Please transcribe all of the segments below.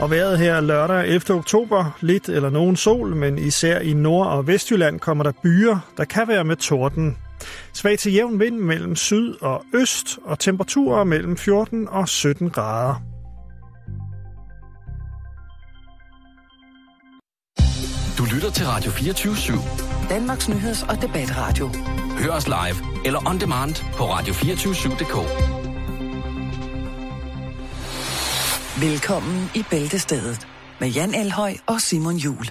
Og vejret her lørdag 11. oktober, lidt eller nogen sol, men især i Nord- og Vestjylland kommer der byer, der kan være med torden. Svag til jævn vind mellem syd og øst, og temperaturer mellem 14 og 17 grader. Du lytter til Radio 24 /7. Danmarks nyheds- og debatradio. Hør os live eller on demand på radio247.dk. Velkommen i Bæltestedet med Jan Elhøj og Simon Jul.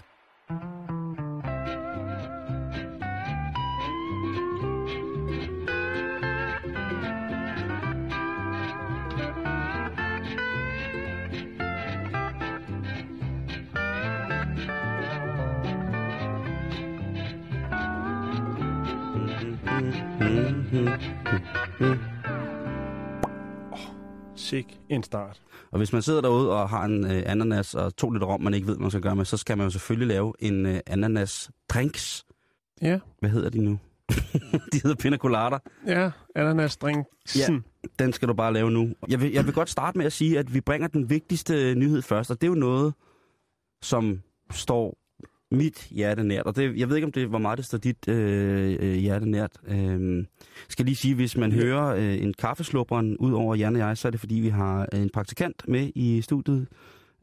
Sik en start. Og hvis man sidder derude og har en øh, ananas og to liter rom, man ikke ved, hvad man skal gøre med, så skal man jo selvfølgelig lave en øh, ananas drinks. Ja, Hvad hedder de nu? de hedder pina colada. ja, ananas drink. Ja. Den skal du bare lave nu. Jeg vil, jeg vil godt starte med at sige, at vi bringer den vigtigste nyhed først, og det er jo noget, som står mit hjerte nært. Og det, jeg ved ikke, om det hvor meget det står dit øh, øh, hjerte nært. Øh, skal lige sige, hvis man Ja. hører øh, en kaffeslubberen ud over Jan og jeg, så er det fordi, vi har øh, en praktikant med i studiet,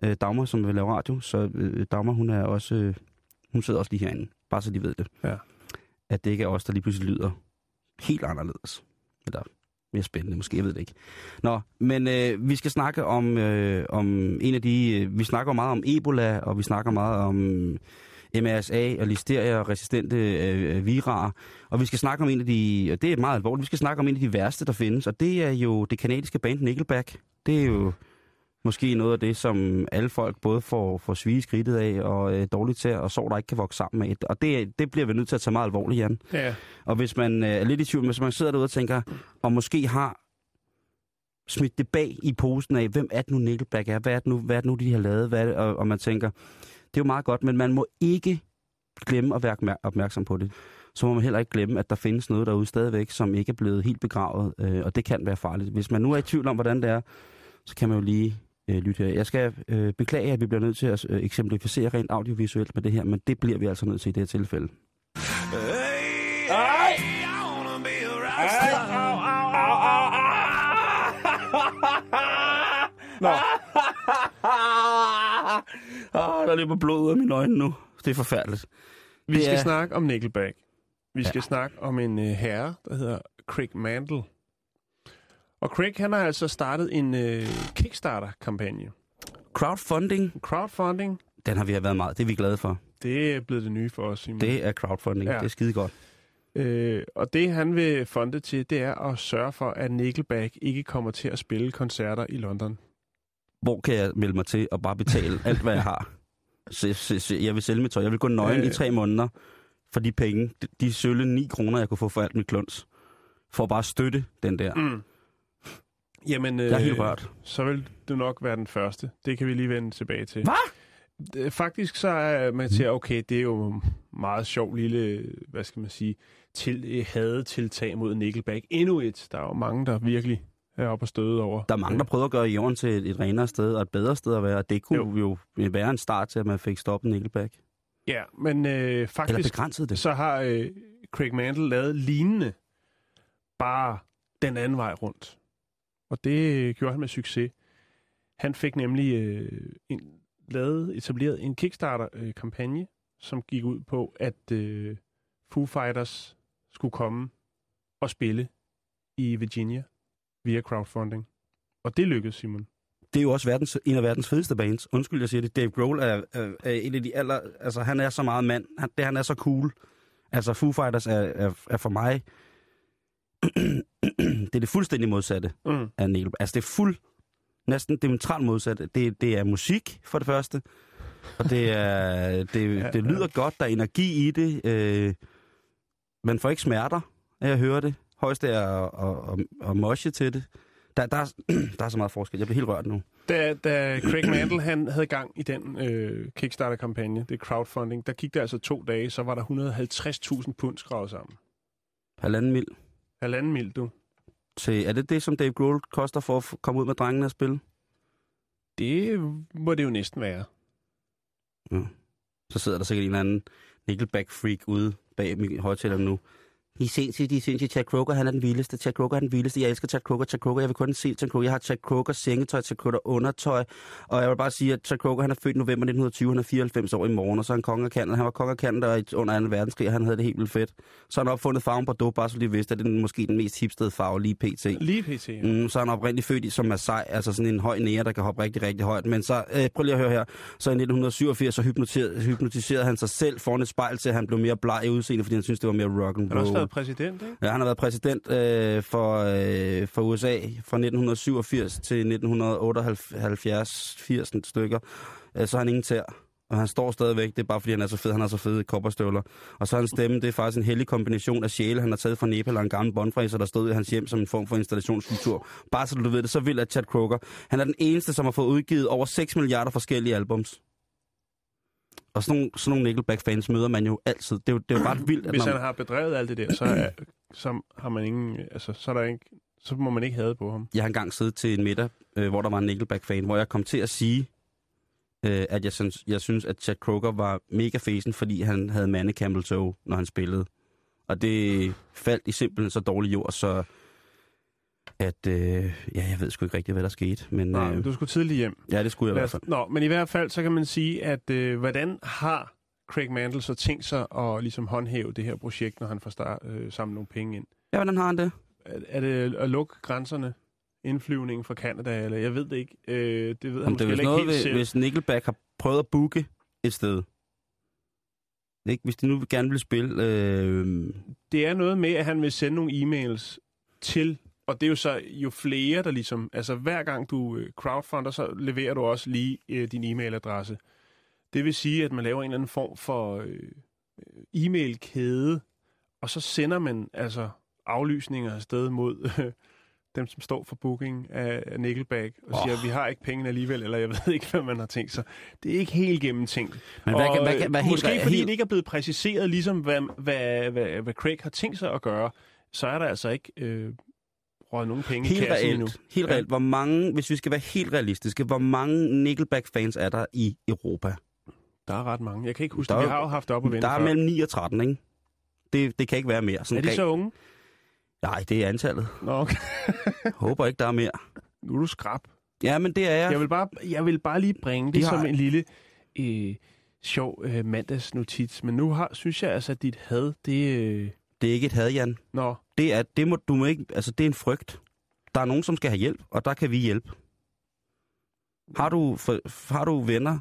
øh, Dagmar, som vil lave radio. Så øh, Dagmar, hun er også, øh, hun sidder også lige herinde, bare så de ved det. Ja. At det ikke er os, der lige pludselig lyder helt anderledes. Eller mere spændende, måske, jeg ved det ikke. Nå, men øh, vi skal snakke om, øh, om en af de... Øh, vi snakker meget om Ebola, og vi snakker meget om MRSA og listeria og resistente øh, virarer. Og vi skal snakke om en af de... Og det er meget alvorligt. Vi skal snakke om en af de værste, der findes, og det er jo det kanadiske band Nickelback. Det er jo måske noget af det, som alle folk både får, får svige skridtet af og øh, dårligt til, og sår, der ikke kan vokse sammen med. Og det, det bliver vi nødt til at tage meget alvorligt, Jan. Ja, Og hvis man øh, er lidt i tvivl, hvis man sidder derude og tænker, og måske har smidt det bag i posen af, hvem er det nu Nickelback er, hvad er det nu, hvad er det nu de har lavet, hvad det? Og, og man tænker, det er jo meget godt, men man må ikke glemme at være opmær- opmærksom på det. Så må man heller ikke glemme, at der findes noget derude stadigvæk, som ikke er blevet helt begravet, øh, og det kan være farligt. Hvis man nu er i tvivl om, hvordan det er, så kan man jo lige øh, lytte her. Jeg skal øh, beklage, at vi bliver nødt til at øh, eksemplificere rent audiovisuelt med det her, men det bliver vi altså nødt til i det her tilfælde. Nå. Ah, der løber blod ud af mine øjne nu. Det er forfærdeligt. Vi Det skal er- snakke om Nickelback. Vi skal Ja. snakke om en uh, herre, der hedder Craig Mantle. Og Craig, han har altså startet en uh, Kickstarter-kampagne. Crowdfunding, Crowdfunding, den har vi været meget. Det er vi glade for. det er blevet det nye for os, Simon. Det er crowdfunding. Ja. Ja. Det er skide godt. Øh, og det, han vil fonde til, det er at sørge for, at Nickelback ikke kommer til at spille koncerter i London. Hvor kan jeg melde mig til og bare betale alt, hvad jeg har? Se, se, se, jeg vil sælge mit tøj. Jeg vil gå nøgen Øh. i tre måneder for de penge. De, de sølle 9 kroner, jeg kunne få for alt mit kluns. For at bare støtte den der. Mm. Jamen, øh, Jeg er helt rørt. så vil det nok være den første. Det kan vi lige vende tilbage til. Hvad? Øh, Faktisk så er man til, okay, det er jo meget sjov lille, hvad skal man sige, til, hadetiltag mod Nickelback. Endnu et. Der er jo mange, der virkelig er oppe og støde over. Der er mange, der prøver at gøre jorden til et, et renere sted og et bedre sted at være. og Det kunne Jo. jo, være en start til, at man fik stoppet Nickelback. Ja, men øh, faktisk det. så har øh, Craig Mantle lavet lignende, bare den anden vej rundt. Og det øh, gjorde han med succes. Han fik nemlig øh, en, lavet, etableret en Kickstarter-kampagne, som gik ud på, at øh, Foo Fighters skulle komme og spille i Virginia via crowdfunding. Og det lykkedes, Simon. det er jo også verdens, en af verdens fedeste bands. Undskyld, jeg siger det. Dave Grohl er, er, er en af de aller... Altså, han er så meget mand. Han, det, han er så cool. Altså, Foo Fighters er, er, er for mig... det er det fuldstændig modsatte Mm. af Neil. Altså, det er fuld... Næsten diametralt modsatte. Det, det er musik, for det første. Og det, er, det, Ja, det lyder godt. Der er energi i det. Øh, man får ikke smerter af at høre det. Højst er at, at, at, at moshe til det. Der, der, er, der er så meget forskel. Jeg bliver helt rørt nu. Da, da Craig Mantle han havde gang i den øh, Kickstarter-kampagne, det crowdfunding, der gik det altså to dage, så var der 150.000 pund skrevet sammen. Halvanden mil. Halvanden mil, du. Til, er det det, som Dave Grohl koster for at komme ud med drengene og spille? Det må det jo næsten være. Så sidder der sikkert en eller anden Nickelback-freak ude bag min højtaler nu. I er sindssygt, de er sindssygt. Chad Kroger, han er den vildeste. Chad Kroger er den vildeste. Jeg elsker Chad Kroger. Chad Kroger, jeg vil kun se Chad Kroger. Jeg har Chad Kroger sengetøj, Chad Kroger undertøj. Og jeg vil bare sige, at Chad Kroger, han er født i november 1920. Han er 94 år i morgen, og så er han konge af Canada. Han var konge af Canada i- under 2. verdenskrig, og han havde det helt vildt fedt. Så har han opfundet farven Bordeaux, bare så de vidste, at det er måske den mest hipstede farve lige pt. Lige pt. Ja. Mm, så er han oprindeligt født i, som Masai, altså sådan en høj nære, der kan hoppe rigtig, rigtig højt. Men så, øh, prøv lige at høre her, så i 1987, så hypnotiserede, hypnotiserede han sig selv foran et spejl til, han blev mere bleg i udseende, fordi han synes det var mere rock and roll været præsident, ikke? Ja, han har været præsident øh, for, øh, for USA fra 1987 til 1978, 80 stykker. Øh, så har han ingen tær. Og han står stadigvæk, det er bare fordi, han er så fed, han har så fede kopperstøvler. Og så hans stemme, det er faktisk en hellig kombination af sjæle, han har taget fra Nepal og en gammel båndfræser, der stod i hans hjem som en form for installationskultur. Bare så du ved det, så vil at Chad Kroger. Han er den eneste, som har fået udgivet over 6 milliarder forskellige albums. Og sådan nogle, sådan nogle Nickelback-fans møder man jo altid. Det er jo, det er jo bare vildt, at Hvis når, han har bedrevet alt det der, så, er, så har man ingen, altså, så, er der ikke, så må man ikke have på ham. Jeg har engang siddet til en middag, øh, hvor der var en Nickelback-fan, hvor jeg kom til at sige, øh, at jeg synes, jeg synes, at Chad Kroger var mega fesen, fordi han havde mande Campbell Toe, når han spillede. Og det faldt i simpelthen så dårlig jord, så at, øh, ja, jeg ved sgu ikke rigtig, hvad der skete. Men Nej, øh, du skulle tidligt hjem. ja, det skulle jeg i hvert fald. nå, men i hvert fald, så kan man sige, at øh, hvordan har Craig Mantle så tænkt sig at ligesom håndhæve det her projekt, når han får start, øh, samlet nogle penge ind? Ja, hvordan har han det? Er, er det at lukke grænserne? Indflyvningen fra Canada, eller jeg ved det ikke. Øh, det ved han det måske er ikke noget, helt hvis, selv. hvis Nickelback har prøvet at booke et sted. Ikke? Hvis de nu gerne vil spille... Øh, Det er noget med, at han vil sende nogle e-mails til, og det er jo så jo flere, der ligesom, altså hver gang du øh, crowdfunder, så leverer du også lige øh, din e-mailadresse. Det vil sige, at man laver en eller anden form for øh, øh, e-mailkæde, og så sender man altså aflysninger afsted mod øh, dem, som står for booking af, Nickelback, og oh. siger, at vi har ikke pengene alligevel, eller jeg ved ikke, hvad man har tænkt sig. Det er ikke helt gennemtænkt. men hvad, og, hvad, kan, hvad, øh, helt, måske fordi helt, det ikke er blevet præciseret, ligesom hvad, hvad, hvad, hvad Craig har tænkt sig at gøre, så er der altså ikke øh, røget nogen penge Helt i kassen reelt, helt Ja. reelt, hvor mange, hvis vi skal være helt realistiske, hvor mange Nickelback-fans er der i Europa? Der er ret mange. Jeg kan ikke huske Der det. Vi har jo haft op at vende Der er før. mellem 9 og 13, ikke? Det, det kan ikke være mere. Sådan Er de så unge? Nej, det er antallet. Nå, okay. Håber ikke, der er mere. Nu er du skrab. Ja, men det er jeg. Jeg vil bare, jeg vil bare lige bringe det De har- som en lille øh, sjov øh, mandagsnotits. Men nu har, synes jeg altså, at dit had, det... Øh, Det er ikke et had, Jan. nå, Det er, det må, du må ikke, altså det er en frygt. Der er nogen, som skal have hjælp, og der kan vi hjælpe. Har du, for, har du venner,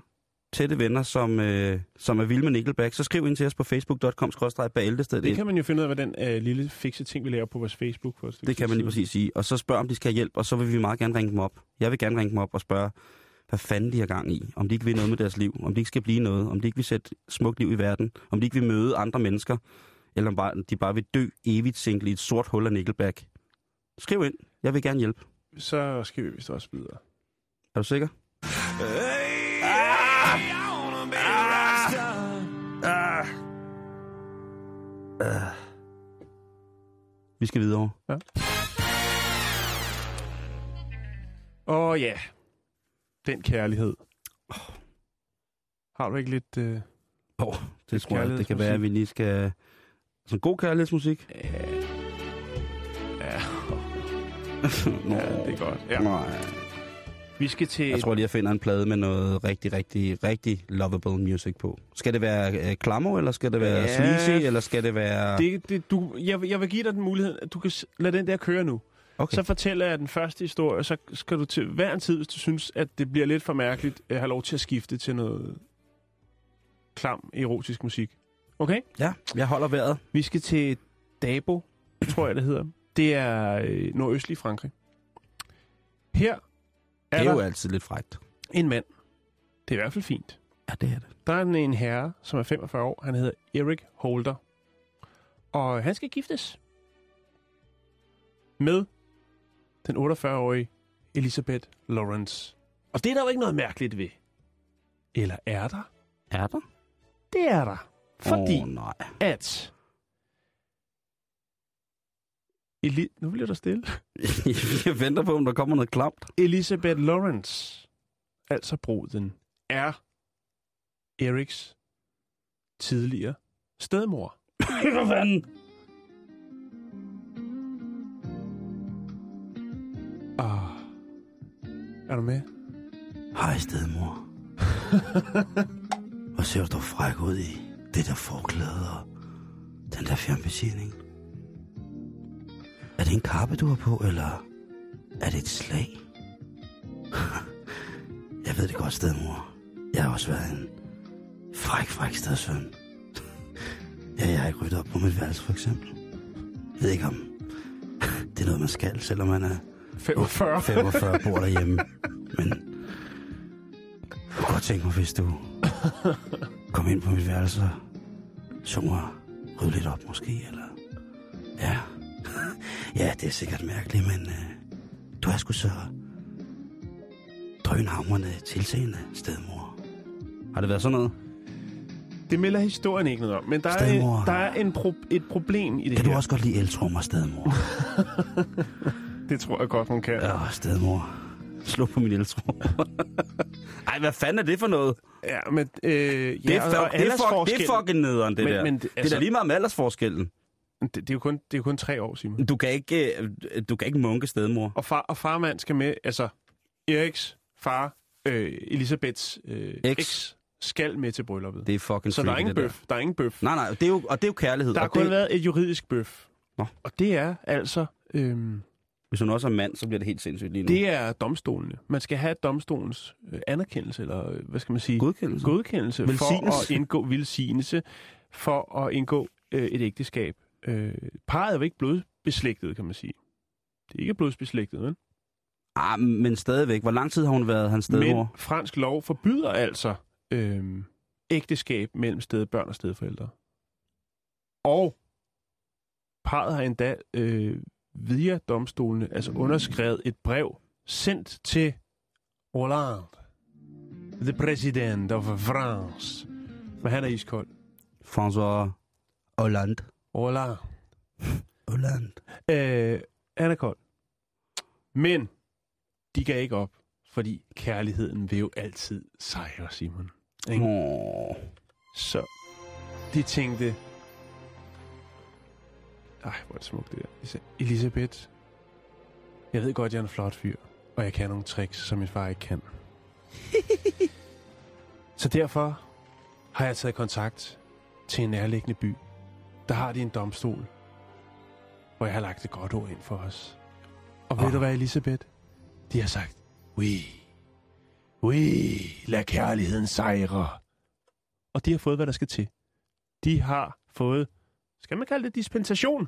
tætte venner, som, øh, som er vilde med Nickelback, så skriv ind til os på facebook.com bæltested. det kan man jo finde ud af, hvad den øh, lille fikse ting, vi laver på vores Facebook. For Det kan man lige præcis sige. Og så spørg, om de skal have hjælp, og så vil vi meget gerne ringe dem op. Jeg vil gerne ringe dem op og spørge, hvad fanden de har gang i. Om de ikke vil noget med deres liv. Om de ikke skal blive noget. Om de ikke vil sætte smukt liv i verden. Om de ikke vil møde andre mennesker. Eller om bare, de bare vil dø evigt single i et sort hul af Nickelback. Skriv ind. Jeg vil gerne hjælpe. Så skal vi vist også videre. Er du sikker? Vi skal videre. Åh ja, den kærlighed. Har du ikke lidt... Øh, Oh, det tror jeg, det kan være, at vi lige skal... Sådan god kærlighedsmusik. ja, Nå, ja, det er godt. Ja. Nej. Vi skal til... Jeg tror lige, jeg finder en plade med noget rigtig, rigtig, rigtig lovable music på. Skal det være øh, klammer, eller skal det være Ja. sleazy, eller skal det være... det, det, du, jeg, vil- jeg vil give dig den mulighed, at du kan lade den der køre nu. Okay. Så fortæller jeg den første historie, så skal du til hver en tid, hvis du synes, at det bliver lidt for mærkeligt, øh, have lov til at skifte til noget klam erotisk musik. Okay? Ja, jeg holder vejret. Vi skal til Dabo, tror jeg det hedder. Det er øh, nordøstlig Frankrig. Her er, Det er jo altid lidt frægt. en mand. Det er i hvert fald fint. Ja, det er det. Der er en- en herre, som er 45 år. Han hedder Erik Holder. Og han skal giftes med den 48-årige Elisabeth Lawrence. Og det er der jo ikke noget mærkeligt ved. Eller er der? Er der? Det er der. Fordi oh, nej. at... Eli- nu bliver der stille. jeg venter på, om der kommer noget klamt. Elisabeth Lawrence altså bruden, er Eriks tidligere stedmor. Hvad fanden? Ah. Er du med? Hej, stedmor. Hvor ser du fræk ud i det der forklæde og den der fjernbetjening? Er det en kappe, du har på, eller er det et slag? Jeg ved det godt, stedmor. Jeg har også været en fræk, fræk stedsøn. Ja, jeg har ikke ryddet op på mit værelse, for eksempel. Jeg ved ikke, om det er noget, man skal, selvom man er 45. 45 bor derhjemme. Men jeg kunne godt tænke mig, hvis du kom ind på mit værelse og så mig rydde lidt op måske, eller... Ja. Ja, det er sikkert mærkeligt, men øh, du er sgu så drønhamrende tilseende stedmor. Har det været sådan noget? Det melder historien ikke noget om, men der er, Stedmor. der er en pro- et problem i det Kan her. du også godt lide eltrummer, stedmor? Det tror jeg godt, hun kan. Ja. Ja, stedmor. Slå på min eltrummer. Ej, hvad fanden er det for noget? Ja, men... Øh, ja, Det er, fuck, og det, er fuck, det er fucking nederen, det Men- der. men det- det er altså- da lige meget med aldersforskellen. Det, det, er jo kun, det er jo kun tre år, Simon. Du kan ikke, øh, du kan ikke munke stedmor. Og far og farmand skal med, altså Eriks far, øh, Elisabeths øh, Eks. skal med til brylluppet. Det er fucking Så der er ingen bøf. Der er ingen bøf. Nej, nej, det er jo, og det er jo kærlighed. Der har kun det, været et juridisk bøf. Nå. Og det er altså... Øhm, Hvis hun også er mand, så bliver det helt sindssygt lige nu. det er domstolene. Man skal have domstolens øh, anerkendelse, eller øh, hvad skal man sige? Godkendelse. godkendelse for Velsignelse. at indgå velsignelse for at indgå øh, et ægteskab. Øh, parret er jo ikke blodbeslægtet, kan man sige. Det er ikke blodsbeslægtet, vel? Ah, men stadigvæk. Hvor lang tid har hun været hans stedmor? Men fransk lov forbyder altså øh, ægteskab mellem stedbørn og stedforældre. Og parret har endda øh, via domstolene altså underskrevet et brev sendt til Hollande, the president of France. For han er iskold. François Hollande. Hollande. Hollande. Øh, han er kold. Men de gav ikke op, fordi kærligheden vil jo altid sejre, Simon. Ikke? Åh. Så de tænkte... Ej, hvor er det smukt det sagde, Elisabeth, jeg ved godt, jeg er en flot fyr, og jeg kan nogle tricks, som min far ikke kan. Så derfor har jeg taget kontakt til en nærliggende by. Der har de en domstol, hvor jeg har lagt et godt ord ind for os. Og ved Ah. du hvad, Elisabeth? De har sagt, oui, oui, lad kærligheden sejre. Og de har fået, hvad der skal til. De har fået, skal man kalde det dispensation?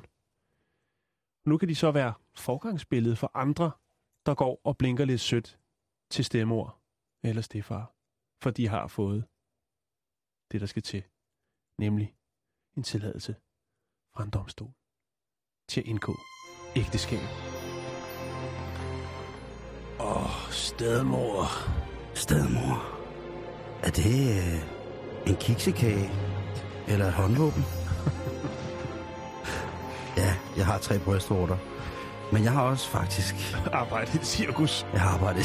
Nu kan de så være forgangsbillede for andre, der går og blinker lidt sødt til stemor eller stefar. For de har fået det, der skal til. Nemlig en tilladelse fra en domstol til at indgå ægteskab. Åh, oh, stedmor. Stedmor. Er det øh, en kiksekage? Eller et håndvåben? ja, jeg har tre brystvorter. Men jeg har også faktisk... Arbejde i cirkus. Jeg har arbejdet...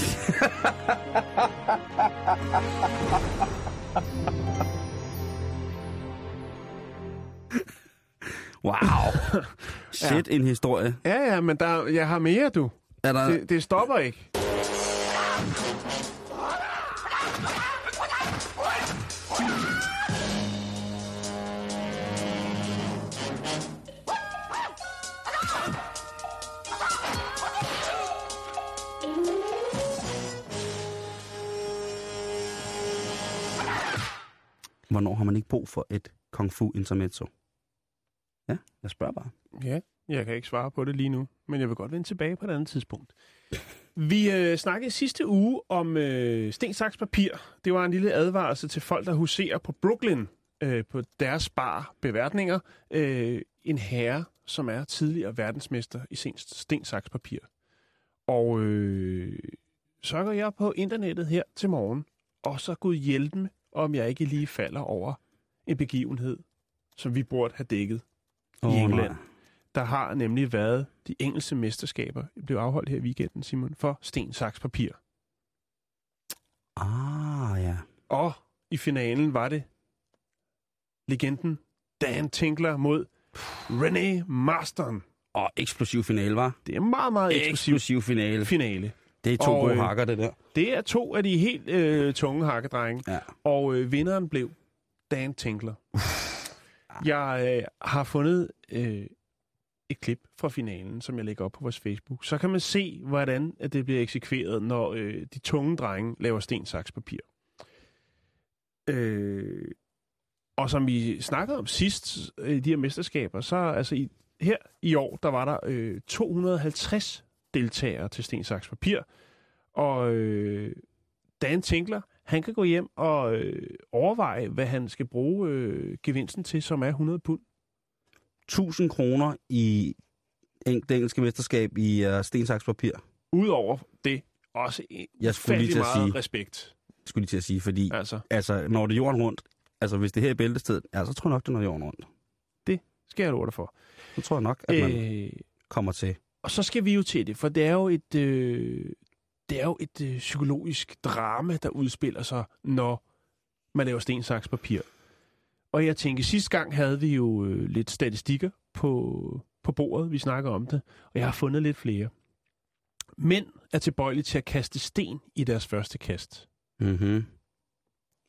wow. Shit, en historie. Ja, ja, men der, jeg har mere, du. Er der... Det, det stopper ikke. Hvornår har man ikke brug for et kung fu intermezzo? Ja, jeg spørger bare. Ja, jeg kan ikke svare på det lige nu, men jeg vil godt vende tilbage på et andet tidspunkt. Vi øh, snakkede sidste uge om øh, sten, saks, papir. Det var en lille advarsel til folk, der huserer på Brooklyn øh, på deres bar beværtninger. Øh, en herre, som er tidligere verdensmester i sten, sten saks, papir. Og øh, så går jeg på internettet her til morgen, og så Gud hjælpe om jeg ikke lige falder over en begivenhed, som vi burde have dækket i Åh, England. nej. Der har nemlig været de engelske mesterskaber, blev afholdt her i weekenden, Simon, for sten, saks, papir. Ah, ja. Og i finalen var det legenden Dan Tinkler mod René Marston. Og eksplosiv finale, var. Det er meget, meget eksplosiv Eksplosiv finale. finale. Det er to Og, gode øh, hakker, det der. Det er to af de helt øh, tunge hakkedrenge. Ja. Og øh, vinderen blev Dan Tinkler. Jeg øh, har fundet øh, et klip fra finalen, som jeg lægger op på vores Facebook. Så kan man se, hvordan at det bliver eksekveret, når øh, de tunge drenge laver sten, saks, papir. Øh, og som vi snakkede om sidst øh, i de her mesterskaber, så altså i, her i år, der var der øh, 250 deltagere til sten, saks, papir. Og øh, Dan Tinkler, han kan gå hjem og øh, overveje, hvad han skal bruge øh, gevinsten til, som er 100 pund. 1000 kroner i det engelske mesterskab i uh, stensaks papir. Udover det, også Jeg skulle lige til at sige- respekt. Skulle lige til at sige, fordi Altså, altså, når det er jorden rundt, altså hvis det her er bæltestedet, ja, så tror jeg nok, det er jorden rundt. skal jeg love dig for. Så tror jeg nok, at man Øh, kommer til. Og så skal vi jo til det, for det er jo et, øh, det er jo et øh, psykologisk drama, der udspiller sig, når man laver sten, saks, papir. Og jeg tænker, sidste gang havde vi jo øh, lidt statistikker på, på bordet, vi snakker om det, og jeg har fundet lidt flere. Mænd er tilbøjelige til at kaste sten i deres første kast. Mm-hmm.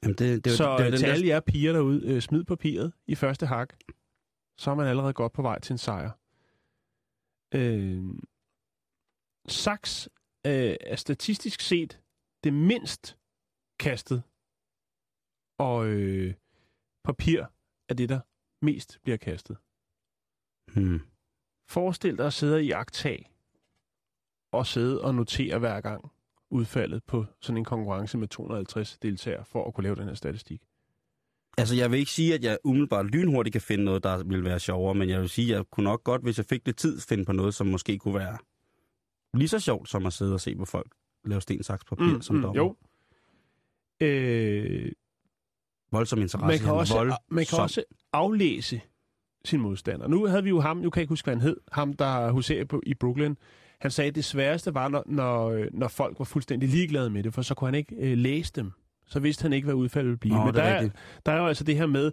Jamen, det, det, så det, det, det, til alle jer piger derude, øh, smid papiret i første hak. Så er man allerede godt på vej til en sejr. Øh, saks øh, er statistisk set det mindst kastet, og øh, papir er det, der mest bliver kastet. hmm. Forestil dig at sidde i agtag og sidde og notere hver gang udfaldet på sådan en konkurrence med 250 deltagere for at kunne lave den her statistik. Altså, jeg vil ikke sige, at jeg umiddelbart lynhurtigt kan finde noget, der ville være sjovere, men jeg vil sige, at jeg kunne nok godt, hvis jeg fik lidt tid, finde på noget, som måske kunne være lige så sjovt, som at sidde og se på folk lave sten, saks, papir mm, som dommer. Jo. Øh, Voldsom interesse. man kan, også, Voldsom. man kan også aflæse sin modstander. Nu havde vi jo ham, nu kan jeg ikke huske, hvad han hed, ham der huserer på, i Brooklyn. Han sagde, at det sværeste var, når, når, øh, når folk var fuldstændig ligeglade med det, for så kunne han ikke øh, læse dem. Så vidste han ikke, hvad udfaldet ville blive. Nå, Men det er der, er, rigtigt. der er jo altså det her med,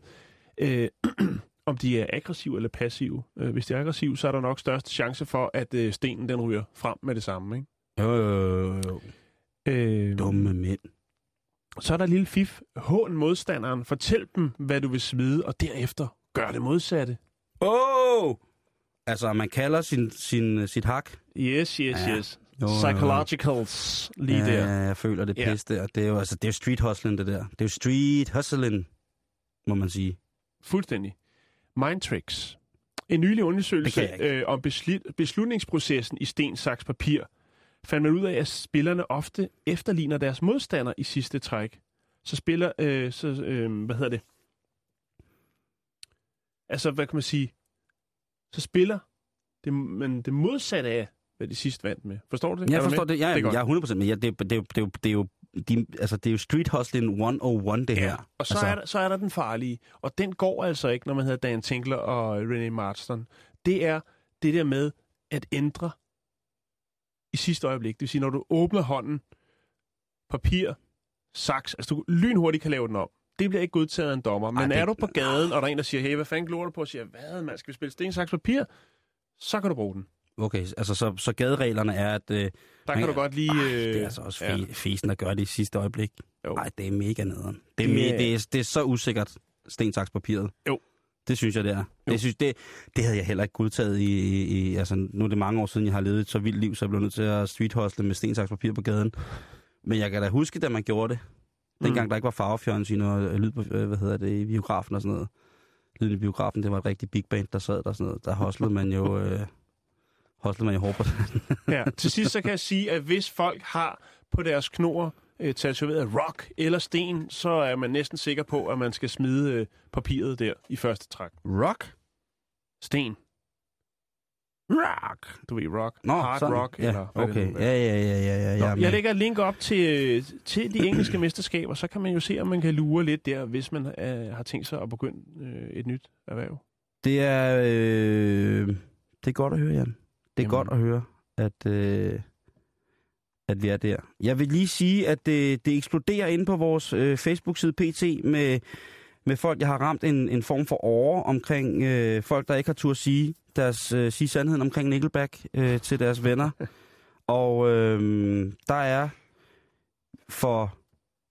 øh, om de er aggressive eller passive. Øh, hvis de er aggressive, så er der nok størst chance for, at øh, stenen den ryger frem med det samme. Ikke? Jo, jo, jo, jo. Øh, Dumme mænd. Så er der lille fif. Hån modstanderen. Fortæl dem, hvad du vil smide, og derefter gør det modsatte. Åh! Oh! Altså, man kalder sin, sin, sit hak. Yes, yes, Ja. yes. Jo. Psychologicals lige ja, der. jeg føler det Ja. pis der. Det er jo, altså, det er jo street hustling, det der. Det er jo street hustling, må man sige. Fuldstændig. Mind tricks. En nylig undersøgelse øh, om beslut, beslutningsprocessen i sten, saks, papir fandt man ud af, at spillerne ofte efterligner deres modstander i sidste træk. Så spiller, øh, så, øh, hvad hedder det? Altså, hvad kan man sige? Så spiller det, men det modsatte af, hvad de sidst vandt med. Forstår du det? Er Jeg forstår med? det. Ja, Det er det jeg er 100%, men ja, det, det, det, er jo- det, er jo- det, er jo, de, altså, det er jo street hustling 101, det her. Og så, altså, er der, så er der den farlige, og den går altså ikke, når man hedder Dan Tinkler og René Marston. Det er det der med at ændre i sidste øjeblik. Det vil sige, når du åbner hånden, papir, saks, altså du lynhurtigt kan lave den om. Det bliver ikke godtaget af en dommer. Men det- er du på gaden, og der er en, der siger, hey, hvad fanden glor du på? Og siger, hvad, man skal vi spille sten, saks, papir? Så kan du bruge den. Okay, altså så, så gadereglerne er, at... Øh, Der Man- kan du godt lige... Øh, det er altså også fe, ja. fesen at gøre det i sidste øjeblik. Nej, det er mega nederen. Det er, Det me, det, er, det er så usikkert, sten, saks, papiret. Jo. Det synes jeg, det er. Jo. Det, synes, det, det havde jeg heller ikke godtaget i, i, i... Altså, nu er det mange år siden, jeg har levet et så vildt liv, så jeg blev nødt til at street hustle med sten, saks, papir på gaden. Men jeg kan da huske, da man gjorde det. Dengang Mm. der ikke var farvefjernsyn og øh, lyd på, øh, hvad hedder det, i biografen og sådan noget. Lyden i biografen, det var et rigtig big band, der sad der og sådan noget. Der hoslede man jo... Øh, jo hårdt på Ja. Til sidst så kan jeg sige, at hvis folk har på deres knor øh, tatoveret rock eller sten, så er man næsten sikker på, at man skal smide øh, papiret der i første træk. Rock? Sten. Rock! Du ved, rock. Nå, Hard sådan. rock. Ja, eller det okay. er. Ja, ja, ja, ja, ja, ja. Nå, jeg lægger et link op til, til de engelske mesterskaber, så kan man jo se, om man kan lure lidt der, hvis man øh, har tænkt sig at begynde øh, et nyt erhverv. Det er, øh, det er godt at høre, Jan. Det er Jamen. godt at høre, at, øh, at vi er der. Jeg vil lige sige, at det, det eksploderer inde på vores øh, Facebook-side PT med, med folk, jeg har ramt en, en form for åre omkring øh, folk, der ikke har tur sige, deres, øh, sige sandheden omkring Nickelback øh, til deres venner. Og øh, der er for,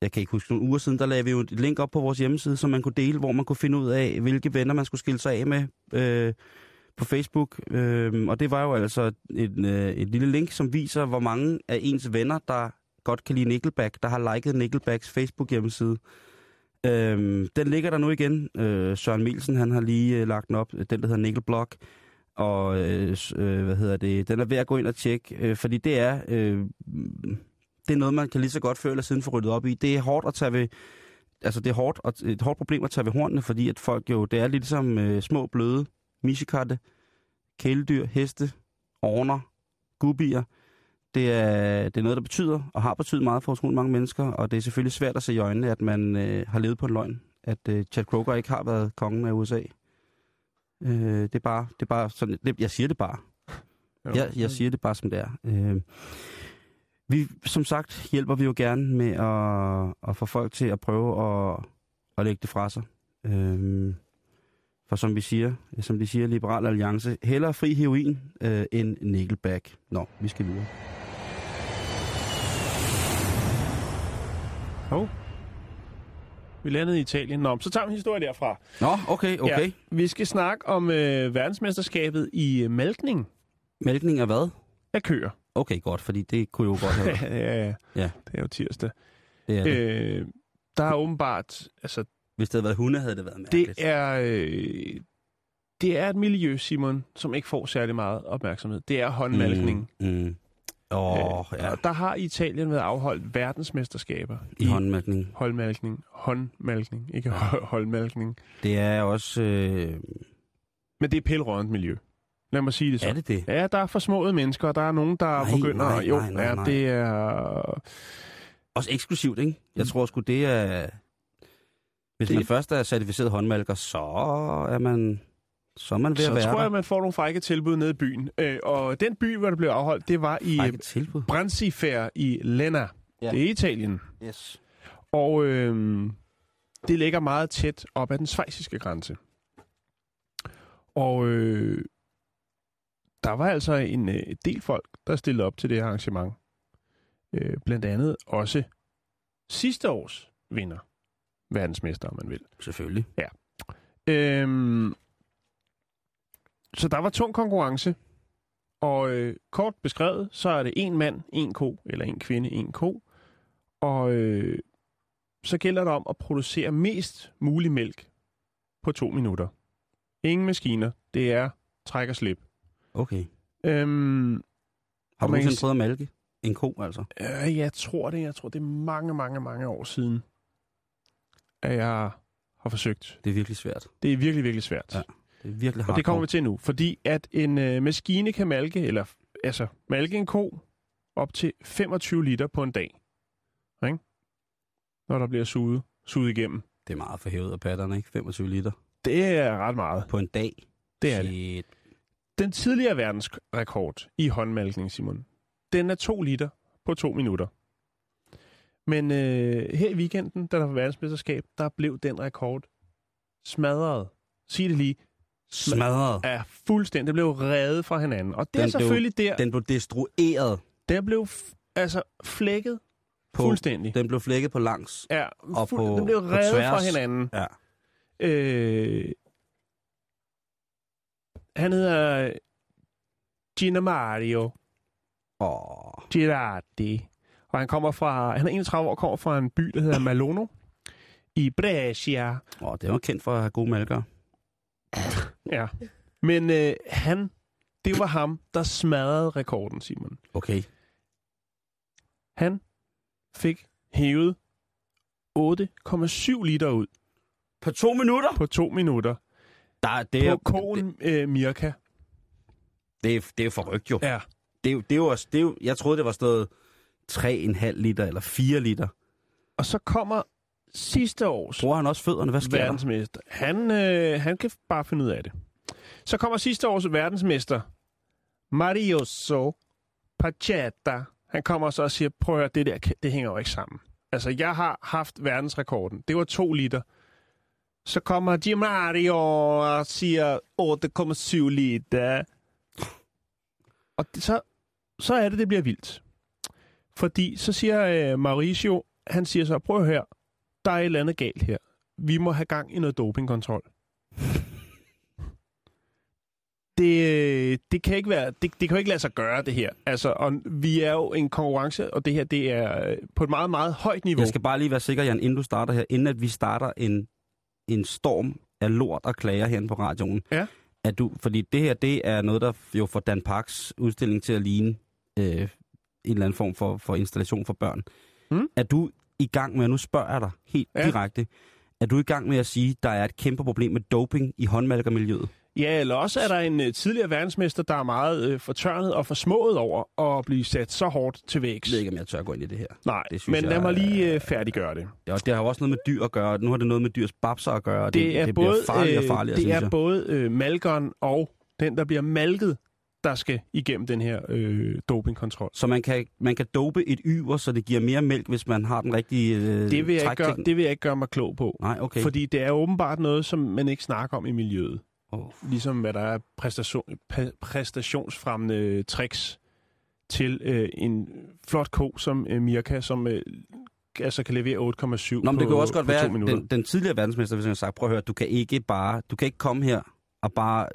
jeg kan ikke huske, nogle uger siden, der lavede vi jo et link op på vores hjemmeside, som man kunne dele, hvor man kunne finde ud af, hvilke venner man skulle skille sig af med øh, på Facebook. Øh, og det var jo altså et, øh, et lille link, som viser, hvor mange af ens venner, der godt kan lide Nickelback, der har liket Nickelbacks Facebook-hjemmeside. Øh, den ligger der nu igen. Øh, Søren Mielsen, han har lige øh, lagt den op, den der hedder Nickelblog. Og øh, øh, hvad hedder det, den er ved at gå ind og tjekke, øh, fordi det er, øh, det er noget, man kan lige så godt før eller siden få ryddet op i. Det er hårdt at tage ved, altså det er hårdt, og et hårdt problem at tage ved hornene, fordi at folk jo, det er lidt som øh, små bløde misikatte, kæledyr, heste, orner, gubier. Det er, det er noget, der betyder, og har betydet meget for utrolig mange mennesker, og det er selvfølgelig svært at se i øjnene, at man øh, har levet på en løgn. At øh, Chad Kroger ikke har været kongen af USA. Øh, det er bare, det er bare sådan, det, jeg siger det bare. Jo. Jeg, jeg siger det bare, som det er. Øh, vi, som sagt, hjælper vi jo gerne med at, at få folk til at prøve at, at lægge det fra sig. Øh, for som vi siger, som de siger, Liberal Alliance, hellere fri heroin øh, end Nickelback. Nå, vi skal videre. Hov. Vi landede i Italien. Nå, så tager vi en historie derfra. Nå, okay, okay. Ja, vi skal snakke om øh, verdensmesterskabet i øh, malkning Mælkning af hvad? af køer. Okay, godt, fordi det kunne jo godt have været. ja, ja. Ja. Det er jo tirsdag. Det er det. Øh, der er åbenbart, altså Hvis det havde været hunde, havde det været mærkeligt. det er, øh, det er et miljø, Simon, som ikke får særlig meget opmærksomhed. Det er håndmalkning. Mm, mm. Åh, oh, ja. Og der har Italien været afholdt verdensmesterskaber I håndmælkning. håndmalkning. Håndmalkning, ikke ja. håndmalkning. Det er også... Øh, Men det er pillerådent miljø. Lad mig sige det så. er det det? Ja, der er forsmåede mennesker, og der er nogen, der Nej, begynder... nej, jo, nej, nej, ja, nej. det er... Også eksklusivt, ikke? Jeg tror sgu, det er... Hvis Det- man først er certificeret håndmalker, så er man... Så er man ved Så at være tror jeg, man får nogle frække tilbud nede i byen. Øh, og den by, hvor det blev afholdt, det var i. Bransifer i Lena. Ja. Det er Italien. Yes. Og øh, det ligger meget tæt op ad den svejsiske grænse. Og øh, der var altså en øh, del folk, der stillede op til det her arrangement. Øh, blandt andet også sidste års vinder. Verdensmester, om man vil. Selvfølgelig. Øhm, så der var tung konkurrence. Og øh, kort beskrevet, så er det en mand, en ko, eller en kvinde, en ko. Og øh, så gælder det om at producere mest mulig mælk på to minutter. Ingen maskiner. Det er træk og slip. Okay. Øhm, Har du nogensinde prøvet at malke? En ko, altså? øh, jeg tror det. Jeg tror, det er mange, mange, mange år siden, at jeg har forsøgt. Det er virkelig svært. Det er virkelig, virkelig svært. Ja. Det er virkelig Og hardcore. det kommer vi til nu, fordi at en øh, maskine kan malke, eller altså malke en ko op til 25 liter på en dag. Ikke? Når der bliver suget, suget igennem. Det er meget for hævet af patterne, ikke? 25 liter Det er ret meget. på en dag. Det er det. Shit. Den tidligere verdensrekord i håndmalkning, Simon, den er 2 liter på 2 minutter. Men øh, her i weekenden, da der var verdensmesterskab, der blev den rekord smadret. Sig det lige. Smadret. Er fuldstændig. Det blev revet fra hinanden. Og det Den er blev- selvfølgelig der, Den blev destrueret. Den blev altså flækket På, fuldstændig. Den blev flækket på langs. Ja, og fuld, på- den blev på revet tværs. fra hinanden. Ja. Øh, han hedder Gina Mario Åh, Girardi. Og han kommer fra, han er 31 år, kommer fra en by, der hedder Malono. I Brescia. åh, det var kendt for at have gode malkere. Ja. Men øh, han, det var ham, der smadrede rekorden, Simon. Okay. Han fik hævet 8,7 liter ud På to minutter? på to minutter. Der, det, er, På koen øh, Mirka. det, er, det er jo forrygt jo. Ja. Det, er det, er jo også, det er jo, jeg troede, det var stået 3,5 liter eller 4 liter. Og så kommer sidste års Bruger han også fødderne? Hvad sker der? verdensmester. Han, øh, han kan bare finde ud af det. Så kommer sidste års verdensmester, Marioso Pachetta. han kommer så og siger, prøv at høre, det der, det hænger jo ikke sammen. Altså, jeg har haft verdensrekorden. Det var to liter. Så kommer Di Mario og siger 8,7 liter. Og det, så, så er det, det bliver vildt. Fordi så siger øh, Mauricio, han siger så, prøv her, der er et eller andet galt her. Vi må have gang i noget dopingkontrol. Det, øh, det kan ikke være, det, det kan jo ikke lade sig gøre, det her. Altså, og vi er jo en konkurrence, og det her, det er øh, på et meget, meget højt niveau. Jeg skal bare lige være sikker, Jan, inden du starter her, inden at vi starter en, en storm af lort og klager herinde på radioen. Ja. At du, fordi det her, det er noget, der jo får Dan Parks udstilling til at ligne øh, en eller anden form for, for installation for børn. Mm. Er du i gang med, og nu spørger jeg dig helt Ja. direkte, er du i gang med at sige, at der er et kæmpe problem med doping i håndmalkermiljøet? Ja, eller også er der en øh, tidligere verdensmester, der er meget øh, fortørnet og forsmået over at blive sat så hårdt til vægs. Jeg ved ikke, om jeg tør gå ind i det her. Nej, Det synes men jeg lad mig lige øh, færdiggøre det. Ja, og det har jo også noget med dyr at gøre. Nu har det noget med dyrs babser at gøre. Det, det, er det både, bliver farligere og øh, farligere, det er jeg. både øh, malkeren og den, der bliver malket, der skal igennem den her øh, dopingkontrol. Så man kan, man kan dope et yver, så det giver mere mælk, hvis man har den rigtige øh, Det vil, jeg ikke gøre, det vil jeg ikke gøre mig klog på. Nej, okay. Fordi det er åbenbart noget, som man ikke snakker om i miljøet. Oh. Ligesom hvad der er præstation, præ- præstationsfremmende tricks til øh, en flot ko som øh, Mirka, som øh, altså kan levere 8,7 Nå, men på, det kan også godt være, den, den tidligere verdensmester, hvis jeg har sagt, prøv at høre, du kan ikke bare, du kan ikke komme her og bare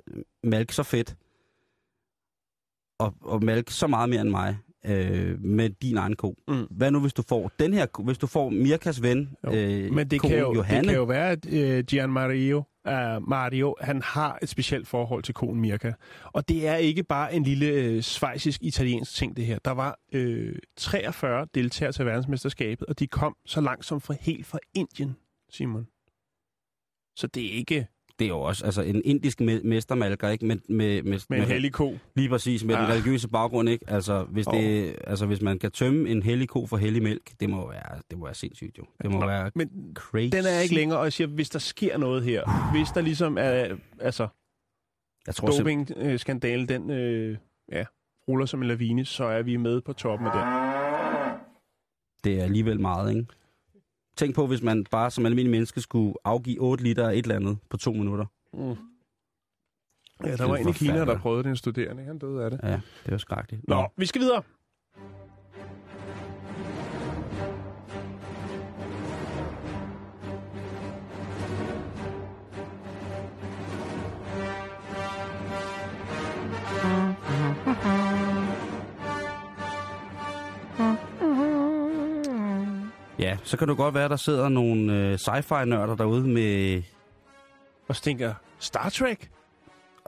malke så fedt, og, og malke så meget mere end mig, øh, med din egen ko. Mm. Hvad nu, hvis du får den her, hvis du får Mirkas ven, Jo, øh, Men det kan, jo, Johanne, det kan jo være, at øh, Gian Mario, uh, Mario, han har et specielt forhold til konen Mirka. Og det er ikke bare en lille øh, svejsisk-italiensk ting, det her. Der var øh, 43 deltagere til verdensmesterskabet, og de kom så langt som fra helt fra Indien, Simon. Så det er ikke det er jo også altså, en indisk me- mestermalker, ikke? Med, med, med, med en hellig ko. Lige præcis, med ja. den Ah. religiøse baggrund, ikke? Altså hvis, det, altså, hvis man kan tømme en hellig ko for hellig mælk, det må være, det må være sindssygt, jo. Det må Nå, være Men crazy. den er ikke længere, og jeg siger, hvis der sker noget her, hvis der ligesom er, altså, Jeg tror doping-skandale, den øh, ja, ruller som en lavine, så er vi med på toppen af den. det er alligevel meget, ikke? Tænk på, hvis man bare som almindelig menneske skulle afgive 8 liter af et eller andet på to minutter. Mm. Ja, der er var en i Kina, der prøvede det, en studerende. Han døde af det. Ja, det var skrækkeligt. Nå, vi skal videre. Ja, så kan det godt være, der sidder nogle øh, sci-fi-nørder derude med... Og jeg, Star Trek?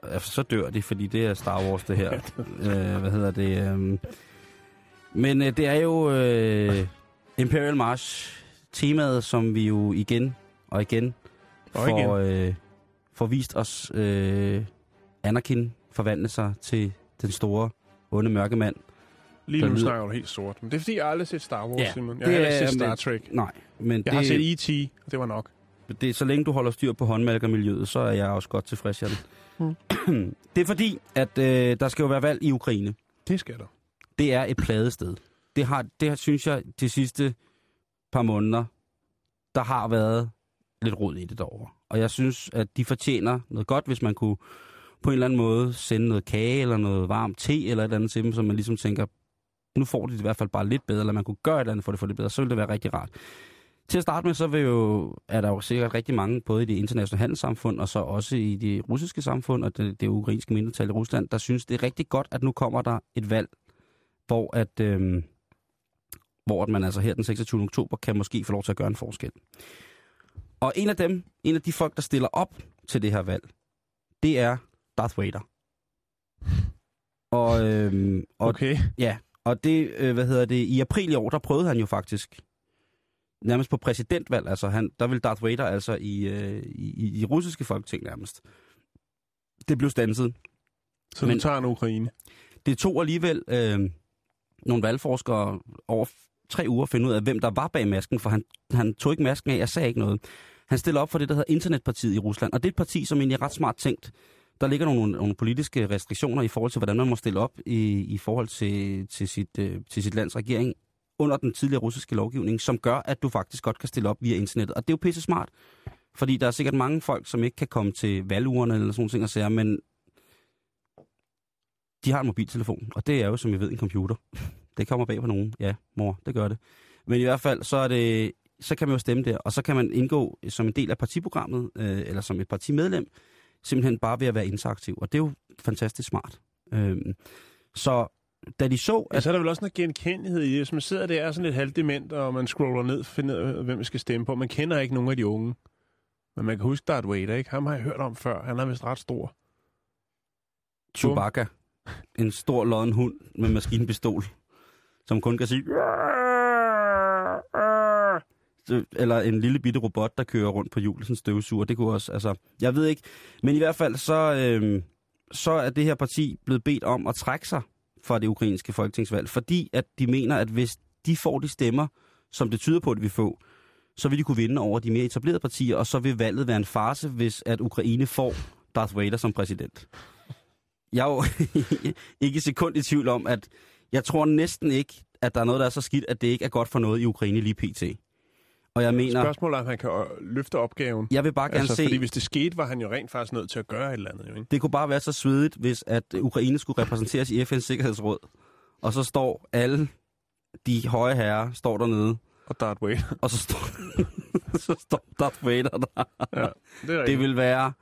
Altså, så dør de, fordi det er Star Wars, det her. øh, hvad hedder det? Øh... Men øh, det er jo øh, Imperial March, temaet, som vi jo igen og igen Og får, øh, får vist os øh, Anakin forvandle sig til den store, onde mørke mand. Lige nu lyder- snakker du helt sort. Men det er fordi, jeg aldrig har set Star Wars, Ja, Simon. Jeg det har aldrig set Star men- Trek. Nej, men Jeg det, har set E.T., og det var nok. det, så længe du holder styr på håndmalkermiljøet, så er jeg også godt tilfreds, Jan. Mm. det er fordi, at øh, der skal jo være valg i Ukraine. Det skal der. det er et pladested. Det har, det har, synes jeg, de sidste par måneder, der har været lidt rod i det derovre. Og jeg synes, at de fortjener noget godt, hvis man kunne på en eller anden måde sende noget kage eller noget varm te eller et eller andet til dem, så man ligesom tænker, nu får de det i hvert fald bare lidt bedre, eller man kunne gøre et eller andet for det, for det bedre, så ville det være rigtig rart. Til at starte med, så vil jo, er der jo sikkert rigtig mange, både i det internationale handelssamfund, og så også i det russiske samfund, og det, det ukrainske mindretal i Rusland, der synes, det er rigtig godt, at nu kommer der et valg, hvor at, øhm, hvor at man altså her den 26. oktober kan måske få lov til at gøre en forskel. Og en af dem, en af de folk, der stiller op til det her valg, det er Darth Vader. Og, øhm, og Okay. Ja, og det, øh, hvad hedder det, i april i år, der prøvede han jo faktisk nærmest på præsidentvalg, altså han, der ville Darth Vader altså i, øh, i, i, russiske folketing nærmest. Det blev stanset. Så Men- tager en Ukraine. Det tog alligevel øh, nogle valgforskere over tre uger at finde ud af, hvem der var bag masken, for han, han tog ikke masken af, jeg sagde ikke noget. Han stiller op for det, der hedder Internetpartiet i Rusland, og det er et parti, som egentlig er ret smart tænkt. Der ligger nogle, nogle politiske restriktioner i forhold til, hvordan man må stille op i, i forhold til, til, sit, øh, til sit lands regering under den tidligere russiske lovgivning, som gør, at du faktisk godt kan stille op via internettet. Og det er jo pisse smart, fordi der er sikkert mange folk, som ikke kan komme til valgurene eller sådan nogle ting og men de har en mobiltelefon, og det er jo, som I ved, en computer. Det kommer bag på nogen. Ja, mor, det gør det. Men i hvert fald, så, er det, så kan man jo stemme der, og så kan man indgå som en del af partiprogrammet, øh, eller som et partimedlem, simpelthen bare ved at være interaktiv. Og det er jo fantastisk smart. Øh, så da de så... At... Ja, så er der vel også noget genkendelighed i det. Hvis man sidder der og er sådan lidt halvdement, og man scroller ned og finder hvem man skal stemme på. Man kender ikke nogen af de unge. Men man kan huske Darth Vader, ikke? Ham har jeg hørt om før. Han er vist ret stor. Chewbacca. En stor lodden hund med maskinpistol, som kun kan sige... Eller en lille bitte robot, der kører rundt på hjulet, sådan støvsuger. Det kunne også, altså... Jeg ved ikke. Men i hvert fald, så, øh, så er det her parti blevet bedt om at trække sig fra det ukrainske folketingsvalg, fordi at de mener, at hvis de får de stemmer, som det tyder på, at vi får, så vil de kunne vinde over de mere etablerede partier, og så vil valget være en farse, hvis at Ukraine får Darth Vader som præsident. Jeg er jo ikke sekund i tvivl om, at jeg tror næsten ikke, at der er noget, der er så skidt, at det ikke er godt for noget i Ukraine lige pt. Og jeg mener... Spørgsmålet er, om han kan øh, løfte opgaven. Jeg vil bare gerne altså, se... Fordi hvis det skete, var han jo rent faktisk nødt til at gøre et eller andet. Jo, ikke? Det kunne bare være så svedigt, hvis at Ukraine skulle repræsenteres i FN's Sikkerhedsråd. Og så står alle de høje herrer, står dernede. Og Darth Vader. Og så står, så står Darth Vader der. Ja, det, er det vil være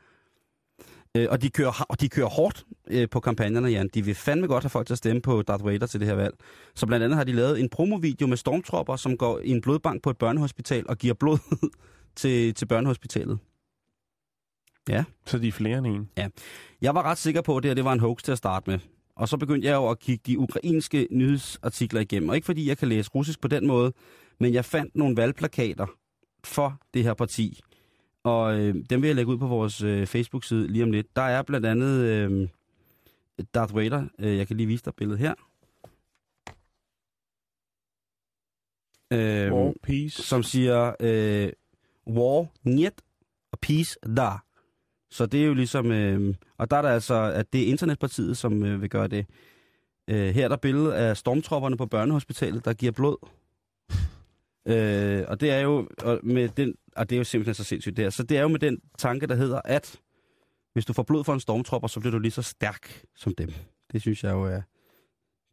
Øh, og, de kører, og de kører hårdt øh, på kampagnerne, Jan. De vil fandme godt have folk til at stemme på Darth Vader til det her valg. Så blandt andet har de lavet en promovideo med stormtropper, som går i en blodbank på et børnehospital og giver blod til, til børnehospitalet. Ja. Så de er flere end en? Ja. Jeg var ret sikker på, at det her det var en hoax til at starte med. Og så begyndte jeg jo at kigge de ukrainske nyhedsartikler igennem. Og ikke fordi jeg kan læse russisk på den måde, men jeg fandt nogle valgplakater for det her parti. Og øh, dem vil jeg lægge ud på vores øh, Facebook-side lige om lidt. Der er blandt andet øh, Darth Vader. Øh, jeg kan lige vise dig billedet her. Øh, war, peace. Som siger, øh, war, niet, og peace, da. Så det er jo ligesom, øh, og der er der altså, at det er Internetpartiet, som øh, vil gøre det. Øh, her er der billedet af stormtropperne på børnehospitalet, der giver blod. Øh, og det er jo og med den, og det er jo simpelthen så sindssygt der. Så det er jo med den tanke, der hedder, at hvis du får blod for en stormtropper, så bliver du lige så stærk som dem. Det synes jeg jo er...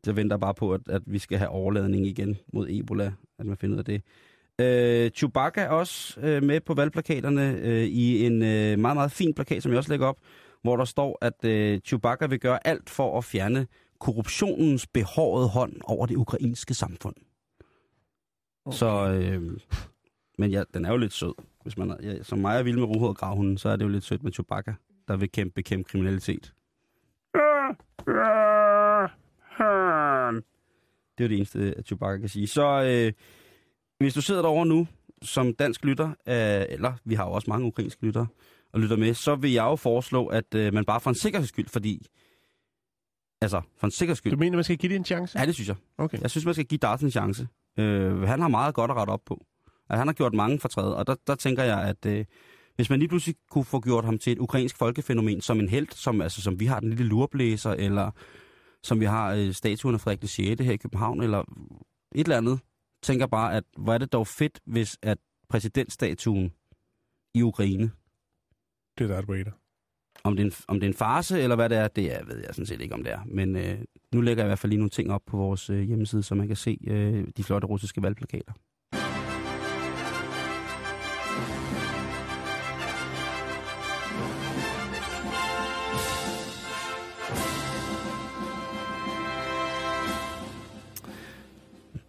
Jeg venter bare på, at, at vi skal have overladning igen mod Ebola, at man finder ud af det. Øh, Chewbacca er også øh, med på valgplakaterne øh, i en øh, meget, meget fin plakat, som jeg også lægger op, hvor der står, at øh, Chewbacca vil gøre alt for at fjerne korruptionens behårede hånd over det ukrainske samfund. Okay. Så, øh, men ja, den er jo lidt sød. Hvis man er, ja, som mig er vild med ruhåret gravhunden, så er det jo lidt sødt med Chewbacca, der vil kæmpe, bekæmpe kriminalitet. Det er jo det eneste, at Chewbacca kan sige. Så øh, hvis du sidder derovre nu, som dansk lytter, øh, eller vi har jo også mange ukrainske lyttere, og lytter med, så vil jeg jo foreslå, at øh, man bare for en sikkerheds skyld, fordi... Altså, for en sikkerheds skyld... Du mener, man skal give det en chance? Ja, det synes jeg. Okay. Jeg synes, man skal give Darth en chance. Øh, han har meget godt at rette op på. At han har gjort mange fortræd, og der, der tænker jeg, at øh, hvis man lige pludselig kunne få gjort ham til et ukrainsk folkefænomen som en held, som, altså, som vi har den lille lurblæser, eller som vi har øh, statuen af Frederik 6. her i København, eller et eller andet, tænker bare, at hvor er det dog fedt, hvis at præsidentstatuen i Ukraine... Det er Darth Vader. Om det, er en, om det er en farse, eller hvad det er, det er, ved jeg sådan set ikke, om det er. Men øh, nu lægger jeg i hvert fald lige nogle ting op på vores øh, hjemmeside, så man kan se øh, de flotte russiske valgplakater.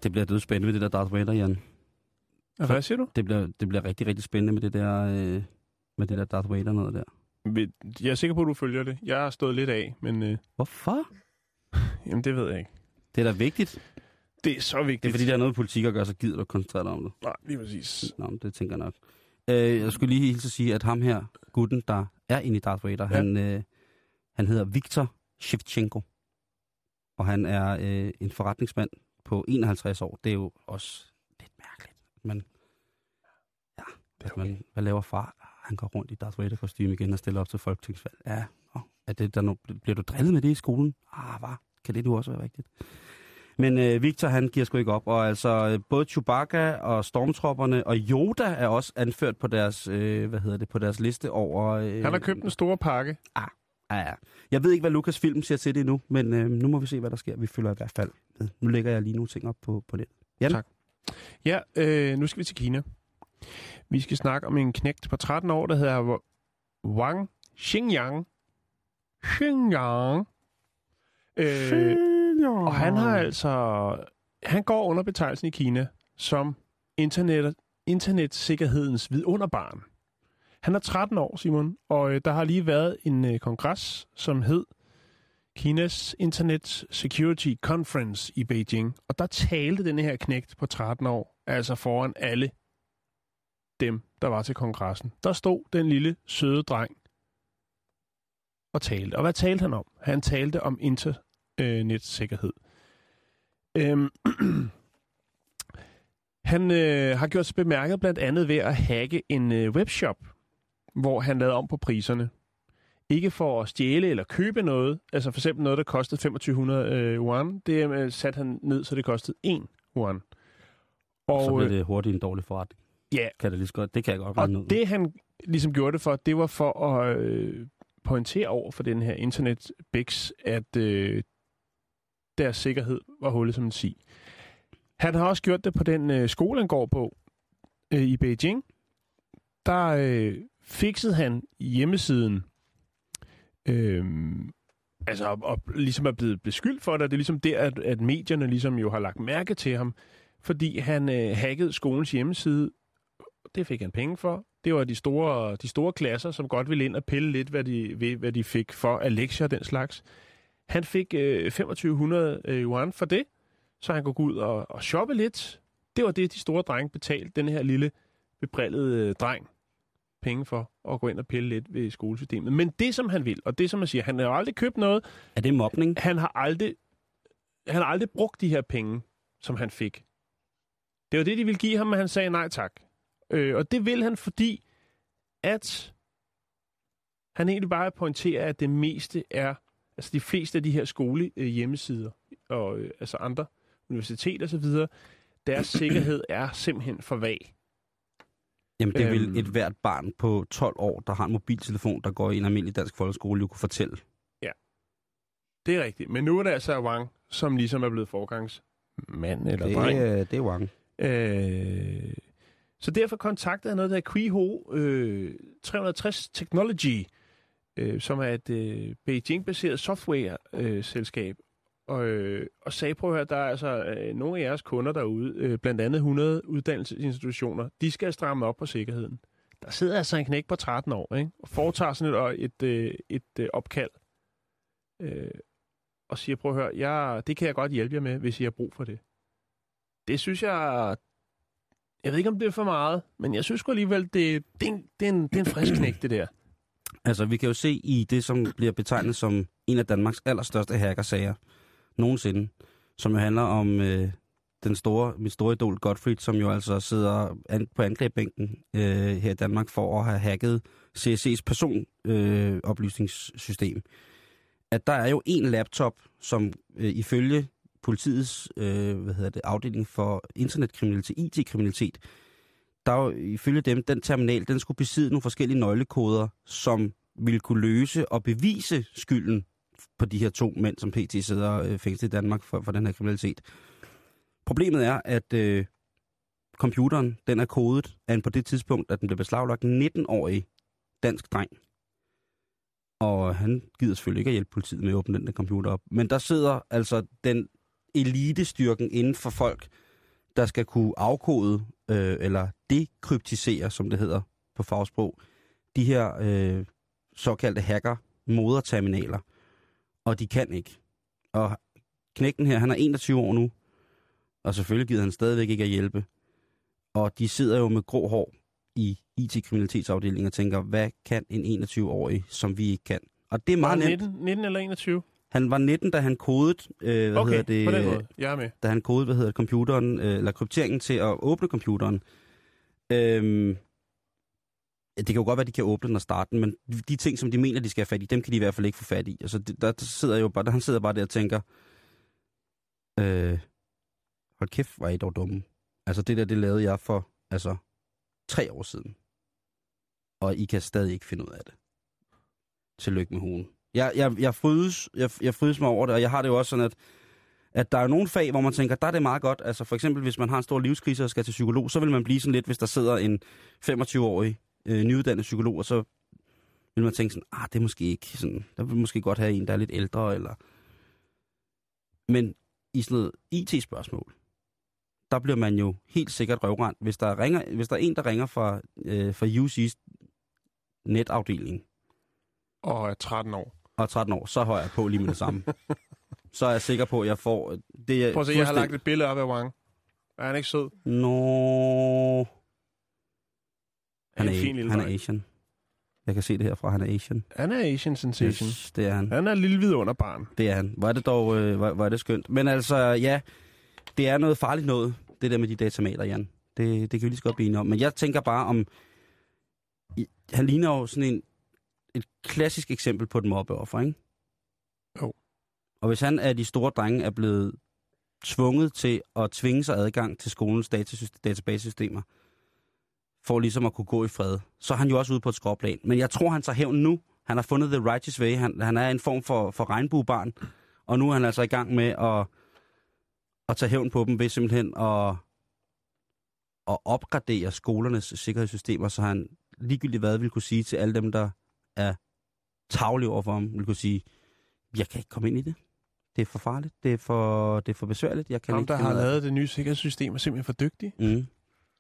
Det bliver død spændende med det der Darth Vader, Jan. Hvad siger du? Det bliver, det bliver rigtig, rigtig spændende med det der, øh, med det der Darth Vader noget der. Jeg er sikker på, at du følger det. Jeg har stået lidt af, men... Øh... Hvorfor? Jamen, det ved jeg ikke. Det er da vigtigt. Det er så vigtigt. Det er fordi, der er noget politik at gøre, så gider du koncentrere dig om det. Nej, lige præcis. Nå, det tænker jeg nok. Øh, jeg skulle lige hilse at sige, at ham her, gutten, der er inde i Darth Vader, ja. han, øh, han hedder Viktor Shevchenko. Og han er øh, en forretningsmand på 51 år. Det er jo også lidt mærkeligt. Men ja, det er okay. man, hvad laver far? Han går rundt i Darth Vader kostume igen og stiller op til folketingsvalg. Ja, Er det, der nu, bliver du drillet med det i skolen? Ah, hvad? Kan det nu også være rigtigt? Men øh, Victor, han giver sgu ikke op. Og altså, både Chewbacca og Stormtropperne og Yoda er også anført på deres, øh, hvad hedder det, på deres liste over... Øh, Han har købt en stor pakke. Ja, ja. Jeg ved ikke, hvad Lukas film siger til det endnu, men øh, nu må vi se, hvad der sker. Vi følger i hvert fald med. Nu lægger jeg lige nogle ting op på, på det. Jan? Tak. Ja, øh, nu skal vi til Kina. Vi skal snakke om en knægt på 13 år, der hedder Wang Xingyang. Xingyang. Øh, og han har altså... Han går under betegnelsen i Kina som internet, internetsikkerhedens vidunderbarn. Han er 13 år, Simon, og øh, der har lige været en øh, kongres, som hed Kinas Internet Security Conference i Beijing. Og der talte denne her knægt på 13 år, altså foran alle dem, der var til kongressen. Der stod den lille, søde dreng og talte. Og hvad talte han om? Han talte om internetsikkerhed. Øhm, han øh, har gjort sig bemærket blandt andet ved at hacke en øh, webshop, hvor han lavede om på priserne. Ikke for at stjæle eller købe noget, altså for eksempel noget, der kostede 2500 øh, yuan, det øh, satte han ned, så det kostede 1 yuan. Og, så bliver øh, det hurtigt en dårlig forretning. Ja, Kan det, lige så godt, det kan jeg godt og regne ud. det han ligesom gjorde det for, det var for at øh, pointere over for den her internet at øh, deres sikkerhed var hullet som en sig. Han har også gjort det på den øh, skole, han går på øh, i Beijing. Der øh, fixede han hjemmesiden, øh, altså og, og ligesom er blevet beskyldt for det. Det er ligesom der, at, at medierne ligesom jo har lagt mærke til ham, fordi han øh, hackede skolens hjemmeside. Det fik han penge for. Det var de store, de store klasser, som godt ville ind og pille lidt, hvad de, ved, hvad de fik for af lektier og den slags. Han fik øh, 2500 øh, yuan for det, så han kunne gå ud og, og shoppe lidt. Det var det, de store drenge betalte den her lille bebrillede øh, dreng penge for at gå ind og pille lidt ved skolesystemet. Men det, som han vil, og det, som man siger, han har aldrig købt noget, Er det mobning? han har aldrig, han har aldrig brugt de her penge, som han fik. Det var det, de ville give ham, men han sagde nej tak. Øh, og det vil han, fordi at han egentlig bare pointerer, at det meste er, altså de fleste af de her skole øh, hjemmesider, og øh, altså andre universiteter osv., deres sikkerhed er simpelthen for vag. Jamen, det vil Øhm. et hvert barn på 12 år, der har en mobiltelefon, der går i en almindelig dansk folkeskole, jo kunne fortælle. Det er rigtigt. Men nu er det altså Wang, som ligesom er blevet forgangsmand eller Det, dreng. det er Wang. Øh, så derfor kontaktede jeg noget, der hedder Qiho øh, 360 Technology, øh, som er et øh, Beijing-baseret software-selskab. og, øh, og sagde, prøv at høre, der er altså øh, nogle af jeres kunder derude, øh, blandt andet 100 uddannelsesinstitutioner, de skal stramme op på sikkerheden. Der sidder altså en knæk på 13 år, ikke? og foretager sådan et, et, øh, et, øh, opkald, øh, og siger, prøv at høre, jeg, det kan jeg godt hjælpe jer med, hvis I har brug for det. Det synes jeg, jeg ved ikke, om det er for meget, men jeg synes alligevel, det, det, er en, det, er en, det er en frisk knæk, det der. Altså, vi kan jo se i det, som bliver betegnet som en af Danmarks allerstørste hackersager nogensinde, som jo handler om øh, den store, mit store idol Gottfried, som jo altså sidder an, på angrebsbænken øh, her i Danmark for at have hacket CSC's personoplysningssystem. Øh, oplysningssystem. at der er jo en laptop, som øh, ifølge politiets øh, hvad hedder det, afdeling for internetkriminalitet, IT-kriminalitet, der jo ifølge dem, den terminal, den skulle besidde nogle forskellige nøglekoder, som ville kunne løse og bevise skylden på de her to mænd, som PT sidder øh, fængslet i Danmark for, for den her kriminalitet. Problemet er, at øh, computeren, den er kodet af en på det tidspunkt, at den blev beslaglagt 19-årig dansk dreng. Og han gider selvfølgelig ikke at hjælpe politiet med at åbne den der computer op. Men der sidder altså den elitestyrken inden for folk, der skal kunne afkode, øh, eller dekryptisere, som det hedder på fagsprog, de her øh, såkaldte hacker-moderterminaler. Og de kan ikke. Og knægten her, han er 21 år nu, og selvfølgelig gider han stadigvæk ikke at hjælpe. Og de sidder jo med grå hår i IT-kriminalitetsafdelingen og tænker, hvad kan en 21-årig, som vi ikke kan? Og det er meget nemt. 19, 19 eller 21? Han var 19, da han kodet, øh, hvad Okay, hedder det, på den øh, måde. Jeg er med. da han kodede, hvad hedder det, computeren, øh, eller krypteringen til at åbne computeren. Øhm, det kan jo godt være, at de kan åbne den og starte den, men de ting, som de mener, de skal have fat i, dem kan de i hvert fald ikke få fat i. Altså, det, der, der sidder jo bare, der, han sidder bare der og tænker, øh, hold kæft, var I dog dumme. Altså, det der, det lavede jeg for, altså, tre år siden. Og I kan stadig ikke finde ud af det. Tillykke med hugen. Jeg, jeg, jeg, frydes, jeg, jeg frydes mig over det, og jeg har det jo også sådan, at, at der er nogle fag, hvor man tænker, der er det meget godt. Altså for eksempel, hvis man har en stor livskrise og skal til psykolog, så vil man blive sådan lidt, hvis der sidder en 25-årig øh, nyuddannet psykolog, og så vil man tænke sådan, ah, det er måske ikke sådan, der vil måske godt have en, der er lidt ældre, eller... Men i sådan noget IT-spørgsmål, der bliver man jo helt sikkert røvrendt. Hvis der, ringer, hvis der er en, der ringer fra, øh, fra UC's netafdeling, Og er 13 år og er 13 år, så hører jeg på lige med det samme. så er jeg sikker på, at jeg får... Det er Prøv at se, jeg har lagt et billede op af Wang. Er han ikke sød? Nå... Han en er, fin lille han er. Asian. Jeg kan se det herfra, han er Asian. Han er Asian sensation. Yes, det er han. Han er lille vidunderbarn. Det er han. Hvor er det dog øh, hvor er det skønt. Men altså, ja, det er noget farligt noget, det der med de datamater, Jan. Det, det kan vi lige så godt blive enige om. Men jeg tænker bare om... I- Han ligner jo sådan en, et klassisk eksempel på et mobbeoffer, ikke? Jo. Og hvis han af de store drenge er blevet tvunget til at tvinge sig adgang til skolens databasesystemer, for ligesom at kunne gå i fred, så er han jo også ude på et skråplan. Men jeg tror, han tager hævn nu. Han har fundet the righteous way. Han, han er en form for, for regnbuebarn. Og nu er han altså i gang med at, at tage hævn på dem ved simpelthen at, at opgradere skolernes sikkerhedssystemer, så han ligegyldigt hvad vil kunne sige til alle dem, der er tavlige over for ham, vil kunne sige, jeg kan ikke komme ind i det. Det er for farligt. Det er for, det er for besværligt. Jeg kan Ham, ikke der har ud af det." lavet det nye sikkerhedssystem, er simpelthen for dygtig. Mm.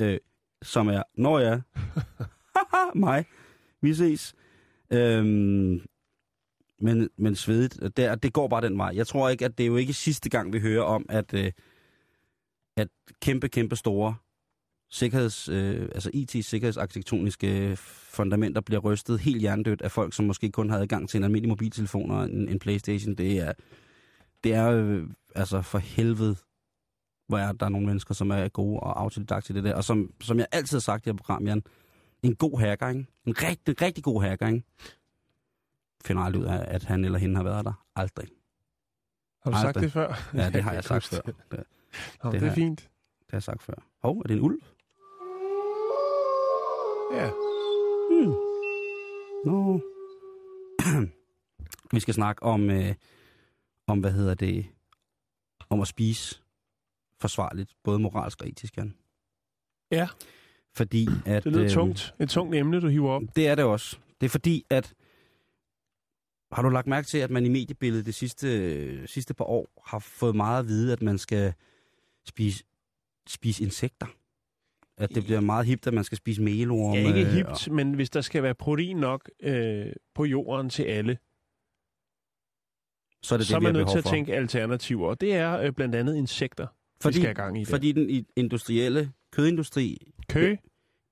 Øh, som er, når jeg mig, vi ses. Øhm, men, men svedigt, det, det går bare den vej. Jeg tror ikke, at det er jo ikke sidste gang, vi hører om, at, øh, at kæmpe, kæmpe store sikkerheds, øh, altså IT-sikkerhedsarkitektoniske fundamenter bliver rystet helt hjernedødt af folk, som måske kun har adgang til en almindelig mobiltelefon og en, en Playstation. Det er, det er øh, altså for helvede hvor er der nogle mennesker, som er gode og autodidakt til det der. Og som, som jeg altid har sagt i det her program, Jan, en god hacker, ikke? En rigtig, rigtig god hacker, ikke? Finder aldrig ud af, at han eller hende har været der. Aldrig. Har du sagt Aldrig. det før? Ja, det har jeg sagt før. det. Det, Nå, Det det er har- fint. det har jeg sagt før. Hov, er det en ulv? Ja. Hmm. Nå. Vi skal snakke om, øh, om, hvad hedder det, om at spise forsvarligt, både moralsk og etisk, Jan. Ja. Fordi at... Det lyder øhm, tungt. Et tungt emne, du hiver op. Det er det også. Det er fordi, at... Har du lagt mærke til, at man i mediebilledet det sidste, sidste par år har fået meget at vide, at man skal spise, spise insekter? At det bliver meget hipt, at man skal spise melorme. Ja, ikke og- hipt, men hvis der skal være protein nok øh, på jorden til alle, Så er det så er det, vi man har nødt til at for. tænke alternativer. Og det er øh, blandt andet insekter, fordi, vi skal have gang i det. fordi den industrielle kødindustri, Kø,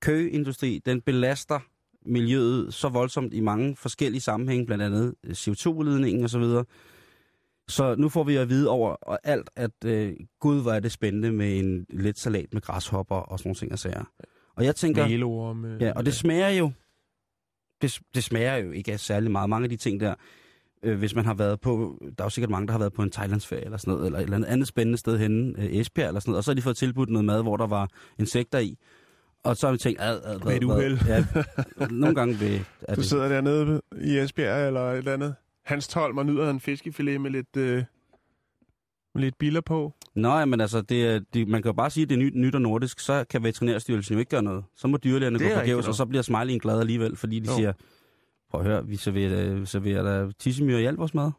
køindustri, den belaster miljøet så voldsomt i mange forskellige sammenhænge, blandt andet øh, CO2-udledningen osv. Så nu får vi at vide over og alt, at øh, gud, hvor er det spændende med en let salat med græshopper og sådan nogle ting og sager. Og jeg tænker, melorme. ja, og det smager jo, det, det smager jo ikke særlig meget. Mange af de ting der, øh, hvis man har været på, der er jo sikkert mange, der har været på en Thailandsferie eller sådan noget, eller et eller andet, andet spændende sted henne, øh, Esbjerg eller sådan noget, og så har de fået tilbudt noget mad, hvor der var insekter i. Og så har vi tænkt, ad, ad, Med et uheld. Ja, nogle gange. Er Du sidder dernede i Esbjerg eller et eller andet. Hans Tolm og nyder en fiskefilet med lidt, øh, med lidt biller på. Nå, ja, men altså, det, det, man kan jo bare sige, at det er nyt, nyt og nordisk, så kan veterinærstyrelsen jo ikke gøre noget. Så må dyrlægerne gå forgæves, og så bliver Smiley glad alligevel, fordi de Jo. siger, prøv at høre, vi serverer, vi serverer der tissemyr i alt vores mad.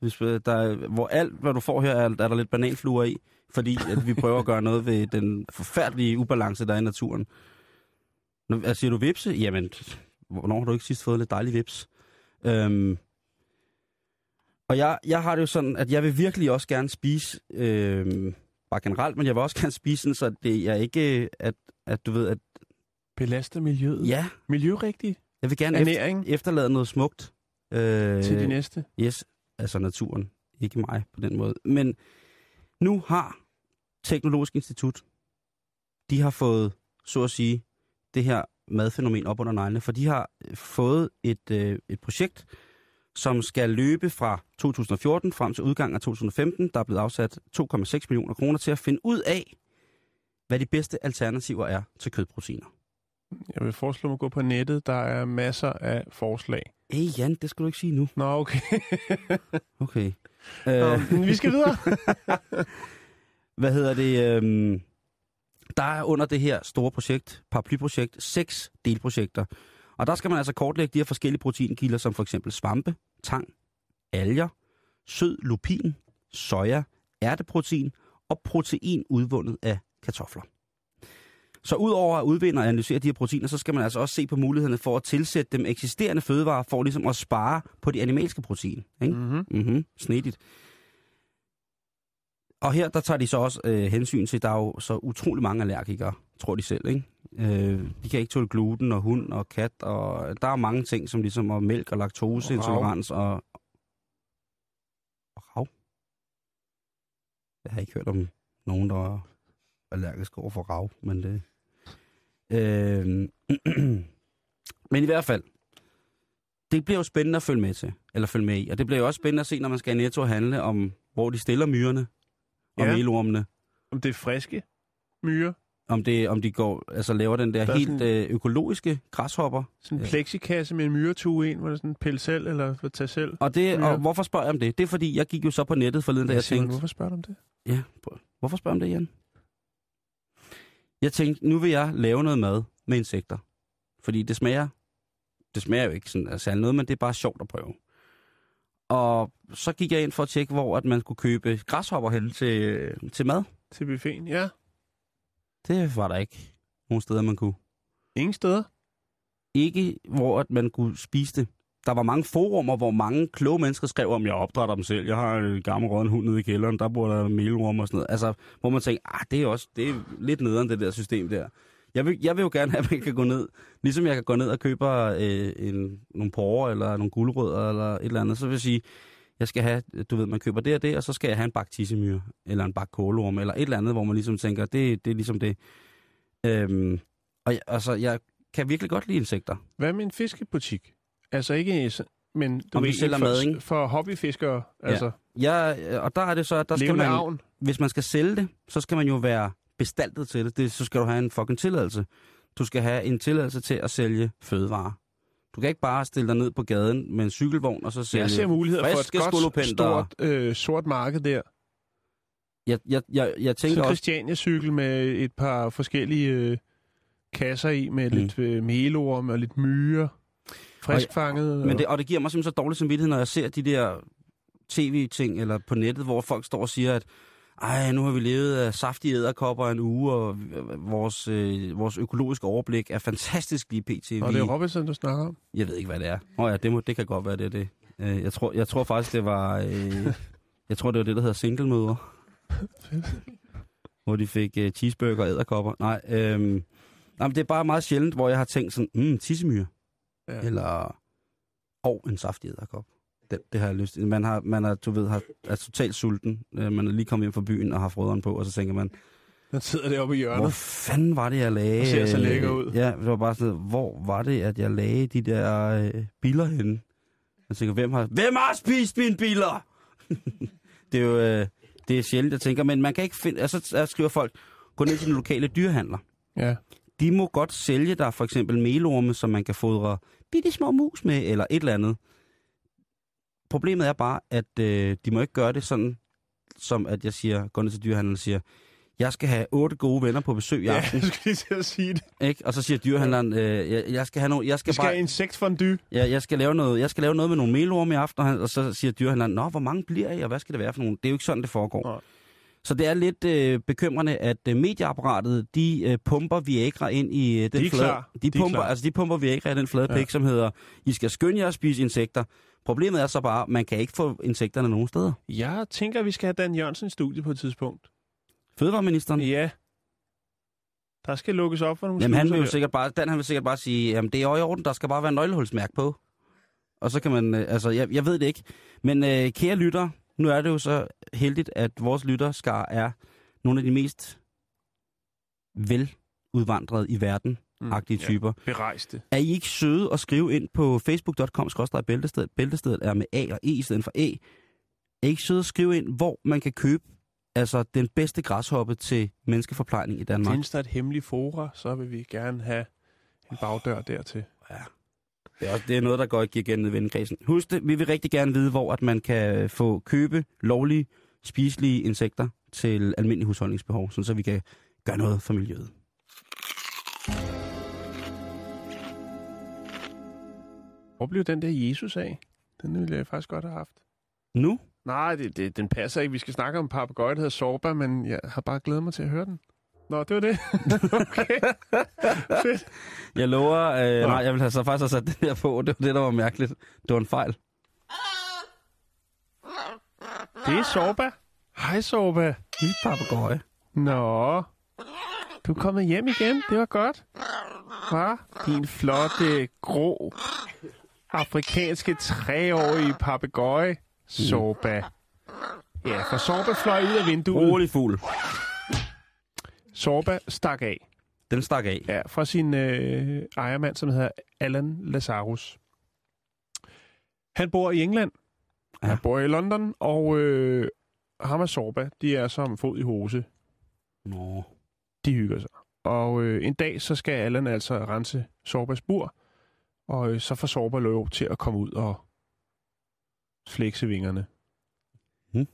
Hvis, øh, der, er- hvor alt, hvad du får her, er, er der lidt bananfluer i, fordi at vi prøver at gøre noget ved den forfærdelige ubalance, der er i naturen. Nå, altså, siger du vipse? Jamen, hvornår har du ikke sidst fået lidt dejlig vips? Øhm, og jeg, jeg har det jo sådan, at jeg vil virkelig også gerne spise, øhm, bare generelt, men jeg vil også gerne spise sådan, så det er ikke, at, at du ved, at Belaster miljøet. ja, Miljørigtigt. jeg vil gerne efter, efterlade noget smukt. Øh, til de næste. Yes, altså naturen. Ikke mig på den måde. Men nu har Teknologisk Institut, de har fået, så at sige, det her madfænomen op under neglene, for de har øh, fået et, øh, et projekt, som skal løbe fra 2014 frem til udgangen af 2015. Der er blevet afsat 2,6 millioner kroner til at finde ud af, hvad de bedste alternativer er til kødproteiner. Jeg vil foreslå at gå på nettet. Der er masser af forslag. Hey Jan, det skal du ikke sige nu. Nå, okay. Okay. Nå, Øh, vi skal videre. hvad hedder det? øhm, der er under det her store projekt, paraplyprojekt, seks delprojekter. Og der skal man altså kortlægge de her forskellige proteinkilder, som for eksempel svampe, tang, alger, sød lupin, soja, ærteprotein og protein udvundet af kartofler. Så udover at udvinde og analysere de her proteiner, så skal man altså også se på mulighederne for at tilsætte dem eksisterende fødevarer, for ligesom at spare på de animalske protein. Ikke? mm-hmm. Mhm, snedigt. Og her, der tager de så også øh, hensyn til, der er jo så utrolig mange allergikere, tror de selv, ikke? Øh, de kan ikke tåle gluten og hund og kat, og der er mange ting, som ligesom er mælk og laktoseintolerans og... og rav. Jeg har ikke hørt om nogen, der er allergisk over for rav, men det... Øh, men i hvert fald, det bliver jo spændende at følge med til, eller følge med i. Og det bliver jo også spændende at se, når man skal i Netto handle om, hvor de stiller myrerne og Ja. melormene. Om det er friske myrer. Om, det, om de går, altså laver den der, Der er helt sådan- øh, økologiske græshopper. Sådan en plexikasse med en myretue ind, hvor der er sådan pille selv, eller tage selv. Og, det, og hvorfor spørger jeg om det? Det er fordi, jeg gik jo så på nettet forleden, da jeg Simon, tænkte... Hvorfor spørger du om det? Ja, hvor- hvorfor spørger jeg om det, Jan? Jeg tænkte, nu vil jeg lave noget mad med insekter. Fordi det smager, det smager jo ikke sådan særlig noget, men det er bare sjovt at prøve. Og så gik jeg ind for at tjekke, hvor at man kunne købe græshopper hen til, til mad. Til buffeten? Ja. Det var der ikke nogen steder, man kunne. Ingen steder. Ikke, hvor at man kunne spise det. Der var mange forumer, hvor mange kloge mennesker skrev om, jeg opdrætter dem selv. Jeg har en gammel rådden hund nede i kælderen, der bor der melorm og sådan noget. Altså, hvor man tænker, ah, det er også det er lidt nederen, det der system der. Jeg vil, jeg vil jo gerne have, at man kan gå ned, ligesom jeg kan gå ned og købe øh, en, nogle porre eller nogle guldrødder eller et eller andet, så vil jeg sige, jeg skal have, du ved, man køber det og det, og så skal jeg have en bak eller en bak kålorm, eller et eller andet, hvor man ligesom tænker, det, det er ligesom det. Øhm, og jeg, altså, jeg kan virkelig godt lide insekter. Hvad med en fiskebutik? Altså ikke, men du Om ved, sælger for, mad, ikke? for hobbyfiskere. Altså, Ja, og der er det så, at der skal levende man, avn. hvis man skal sælge det, så skal man jo være bestaltet til det. det. Så skal du have en fucking tilladelse. Du skal have en tilladelse til at sælge fødevarer. Du kan ikke bare stille dig ned på gaden med en cykelvogn og så sælge... Jeg ser muligheder for et godt, stort, øh, sort marked der. Jeg, jeg, jeg, jeg Så tænker også... Christiania-cykel med et par forskellige øh, kasser i, med Mm. lidt øh, melorm og lidt myrer. Friskfanget. Men det, og det giver mig simpelthen så dårlig samvittighed, når jeg ser de der tv-ting eller på nettet, hvor folk står og siger, at ej, nu har vi levet af saftige æderkopper en uge, og vores, øh, vores økologiske overblik er fantastisk lige pt. og det er Robinson, du snakker om. Jeg ved ikke, hvad det er. Åh ja, det, må, det kan godt være, det er det. Øh, Jeg tror, jeg tror faktisk, det var... Øh, jeg tror, det var det, der hedder singlemøder. hvor de fik øh, cheeseburger og æderkopper. Nej, øh, nej, men det er bare meget sjældent, hvor jeg har tænkt sådan, mm, tissemyre. Ja. Eller, og en saftig æderkop. Det, det har jeg lyst til. Man, har, man er, du ved, har, er totalt sulten. Øh, man er lige kommet hjem fra byen og har frøderen på, og så tænker man, Den sidder deroppe i hjørnet. hvor fanden var det, jeg lagde? Og ser så øh, lækker ud. Ja, det var bare sådan, hvor var det, at jeg lagde de der øh, biller henne? Jeg tænker, hvem har, hvem har spist mine biller? det er jo, øh, det er sjældent, jeg tænker, men man kan ikke finde, altså så skriver folk, gå ned til den lokale dyrehandler. Ja. De må godt sælge dig for eksempel melorme, som man kan fodre bitte små mus med, eller et eller andet. Problemet er bare, at øh, de må ikke gøre det sådan, som at jeg siger, går ned til dyrehandleren og siger, jeg skal have otte gode venner på besøg i ja, aften. jeg skulle lige til at sige det. Ikke? Og så siger dyrehandleren, øh, jeg, jeg skal have noget, jeg skal, skal bare, have insektfondue. ja, jeg skal lave noget, jeg skal lave noget med nogle melorme i aften, og, så siger dyrehandleren, nå, hvor mange bliver I, og hvad skal det være for nogle? Det er jo ikke sådan, det foregår. Nej. Så det er lidt øh, bekymrende, at øh, medieapparatet, de øh, pumper Viagra ind i øh, den De flade... klar. De, De er pumper, altså, de pumper Viagra i den flade Ja. pik, som hedder, I skal skynde jer at spise insekter. Problemet er så bare, man kan ikke få insekterne nogen steder. Jeg tænker, at vi skal have Dan Jørgensen i studiet på et tidspunkt. Fødevareministeren, Ja. Der skal lukkes op for nogle Jamen han vil jo sikkert bare, Dan han vil sikkert bare sige, jamen det er i orden, der skal bare være en nøglehulsmærk på. Og så kan man, øh, altså jeg, jeg ved det ikke. Men øh, kære lytter, nu er det jo så heldigt, at vores lytterskar er nogle af de mest vel udvandret i verden agtige ja. typer. Berejste. Er I ikke søde at skrive ind på facebook.com bæltestedet? Bæltestedet er med A og E i stedet for E. Er I ikke søde at skrive ind, hvor man kan købe altså den bedste græshoppe til menneskeforplejning i Danmark? Findes der et hemmeligt fora, så vil vi gerne have en bagdør dertil. Ja. Det er, også, det er noget, der går ikke igen i vennekredsen. Husk det, vi vil rigtig gerne vide, hvor at man kan få købe lovlige, spiselige insekter til almindelig husholdningsbehov, sådan så vi kan gøre noget for miljøet. Hvor blev den der Jesus af? Den ville jeg faktisk godt have haft. Nu? Nej, det, det, den passer ikke. Vi skal snakke om en papegøje, der hedder Sorba, men jeg har bare glædet mig til at høre den. Nå, det var det. okay. Fedt. Jeg lover, øh, Nå. nej, jeg vil have så faktisk have sat det der på. Det var det, der var mærkeligt. Det var en fejl. Det er Sorba. Hej, Sorba. Lille papegøje. Nå. Du er kommet hjem igen. Det var godt. Hva? Din flotte, grå, afrikanske treårige papegøje. Sorba. Ja, for Sorba fløj ud af vinduet. Rolig fugl. Sorba stak af. Den stak af. Ja, fra sin øh, ejermand, som hedder Alan Lazarus. Han bor i England. Ja. Han bor i London, og øh, ham og Sorba, de er som fod i hose. Nå. De hygger sig. Og øh, en dag, så skal Allan altså rense Sorbas bur, og øh, så får Sorba lov til at komme ud og flexe vingerne. Hmm.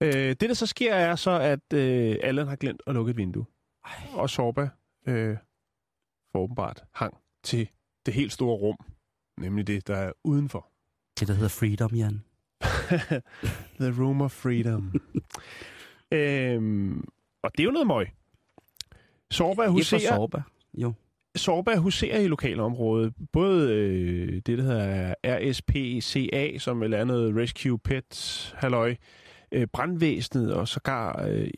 Øh, det, der så sker, er så, at øh, Allan har glemt at lukke et vindue. Ej. Og Sorba øh, får åbenbart hang til det helt store rum, nemlig det, der er udenfor. Det, der hedder freedom, Jan. The Room of Freedom. øhm, og det er jo noget møg. Sorba Ikke for huserer, Sorba. Jo. Sorba huserer i lokalområdet. Både øh, det, der hedder RSPCA, som vel er noget Rescue Pets, halløj, øh, brandvæsenet og sågar øh,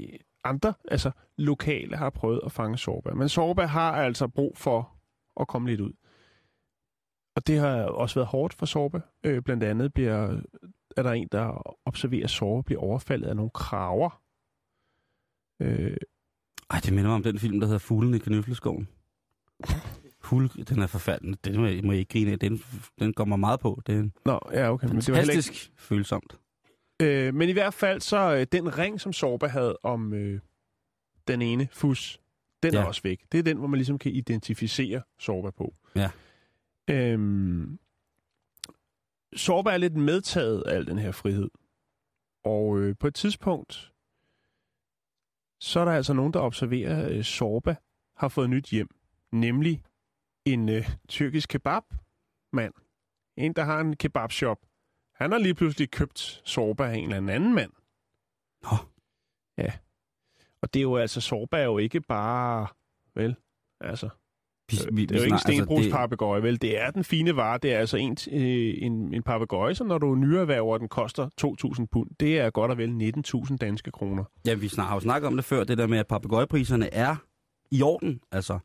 andre, altså lokale, har prøvet at fange Sorba. Men Sorba har altså brug for at komme lidt ud. Og det har også været hårdt for Sorba. Øh, blandt andet bliver, er der en, der observerer Sorba blive overfaldet af nogle kraver. Øh, Ej, det minder mig om den film, der hedder Fuglen i Knøfleskoven. Fugle, den er forfaldende. Den må jeg, må jeg ikke grine af. Den, den går mig meget på. Det er nå, ja, okay. Men det var heller ikke, følsomt. Øh, men i hvert fald så øh, den ring, som Sorba havde om øh, den ene fus, den. Ja. er også væk. Det er den, hvor man ligesom kan identificere Sorba på. Ja. Øhm, Sorba er lidt medtaget af al den her frihed. Og øh, på et tidspunkt, så er der altså nogen, der observerer, at øh, Sorba har fået nyt hjem. Nemlig en øh, tyrkisk kebabmand. En, der har en kebabshop. Han har lige pludselig købt Sorba af en eller anden mand. Nå. Ja. Og det er jo altså, Sorba er jo ikke bare, vel, altså, Vi, vi, det er jo ikke en altså, stenbrugspapegøje, vel? Det er den fine vare. Det er altså en, øh, en, en papegøje, som når du nyerhverver den, koster 2.000 pund. Det er godt og vel 19.000 danske kroner. Ja, vi snak, har jo snakket om det før, det der med, at papegøjepriserne er i orden. Altså,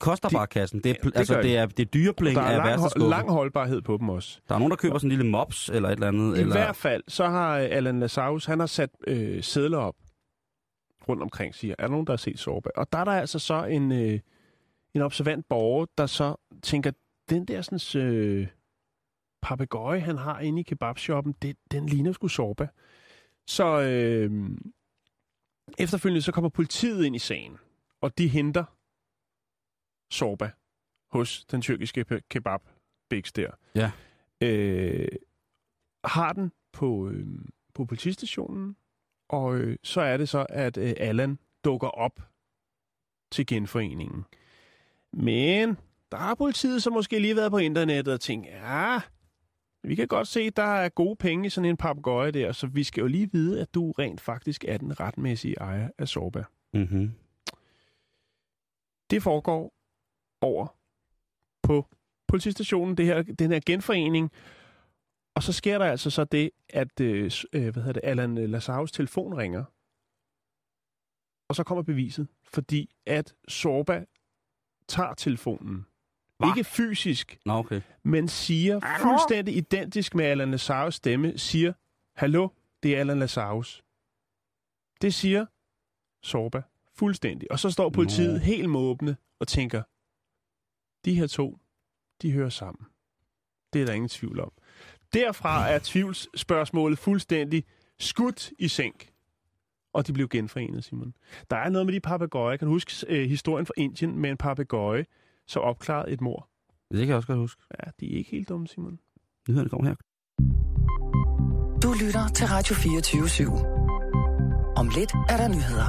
koster De- bare kassen. Det er, det altså, det er, det er dyrepling Der af er lang, værste skuffe. lang holdbarhed på dem også. Der er nogen, der køber sådan en lille mops eller et eller andet. I eller... hvert fald, så har øh, Alan Lazarus, han har sat øh, sædler op rundt omkring, siger, er der nogen, der har set Sorba? Og der er der altså så en, øh, en observant borger, der så tænker, den der sådan, øh, papegøje, han har inde i kebabshoppen, det, den ligner sgu Sorba. Så øh, efterfølgende så kommer politiet ind i sagen, og de henter Sorba hos den tyrkiske kebab Bigs der. Ja. Øh, har den på, øh, på politistationen, og øh, så er det så, at øh, Allan dukker op til genforeningen. Men der har politiet så måske lige været på internettet og tænkt, ja, vi kan godt se, der er gode penge i sådan en papegøje der, så vi skal jo lige vide, at du rent faktisk er den retmæssige ejer af Sorba. Mm-hmm. Det foregår over på politistationen, det her, den her genforening. Og så sker der altså så det, at øh, øh, hvad hedder det, Allan Lazarus telefon ringer. Og så kommer beviset, fordi at Sorba tager telefonen. Hva? Ikke fysisk, Nå, okay. men siger fuldstændig identisk med Allan Lazarus stemme, siger, hallo, det er Allan Lazarus. Det siger Sorba Fuldstændig. Og så står politiet Nå. helt måbne og tænker, de her to, de hører sammen. Det er der ingen tvivl om. Derfra er tvivlsspørgsmålet fuldstændig skudt i sænk. Og de blev genforenet, Simon. Der er noget med de papegøjer. Kan du huske øh, historien fra Indien med en papegøje, som opklarede et mor? Det kan jeg også godt huske. Ja, de er ikke helt dumme, Simon. Nyhederne kommer her. Du lytter til Radio 24 /7. Om lidt er der nyheder.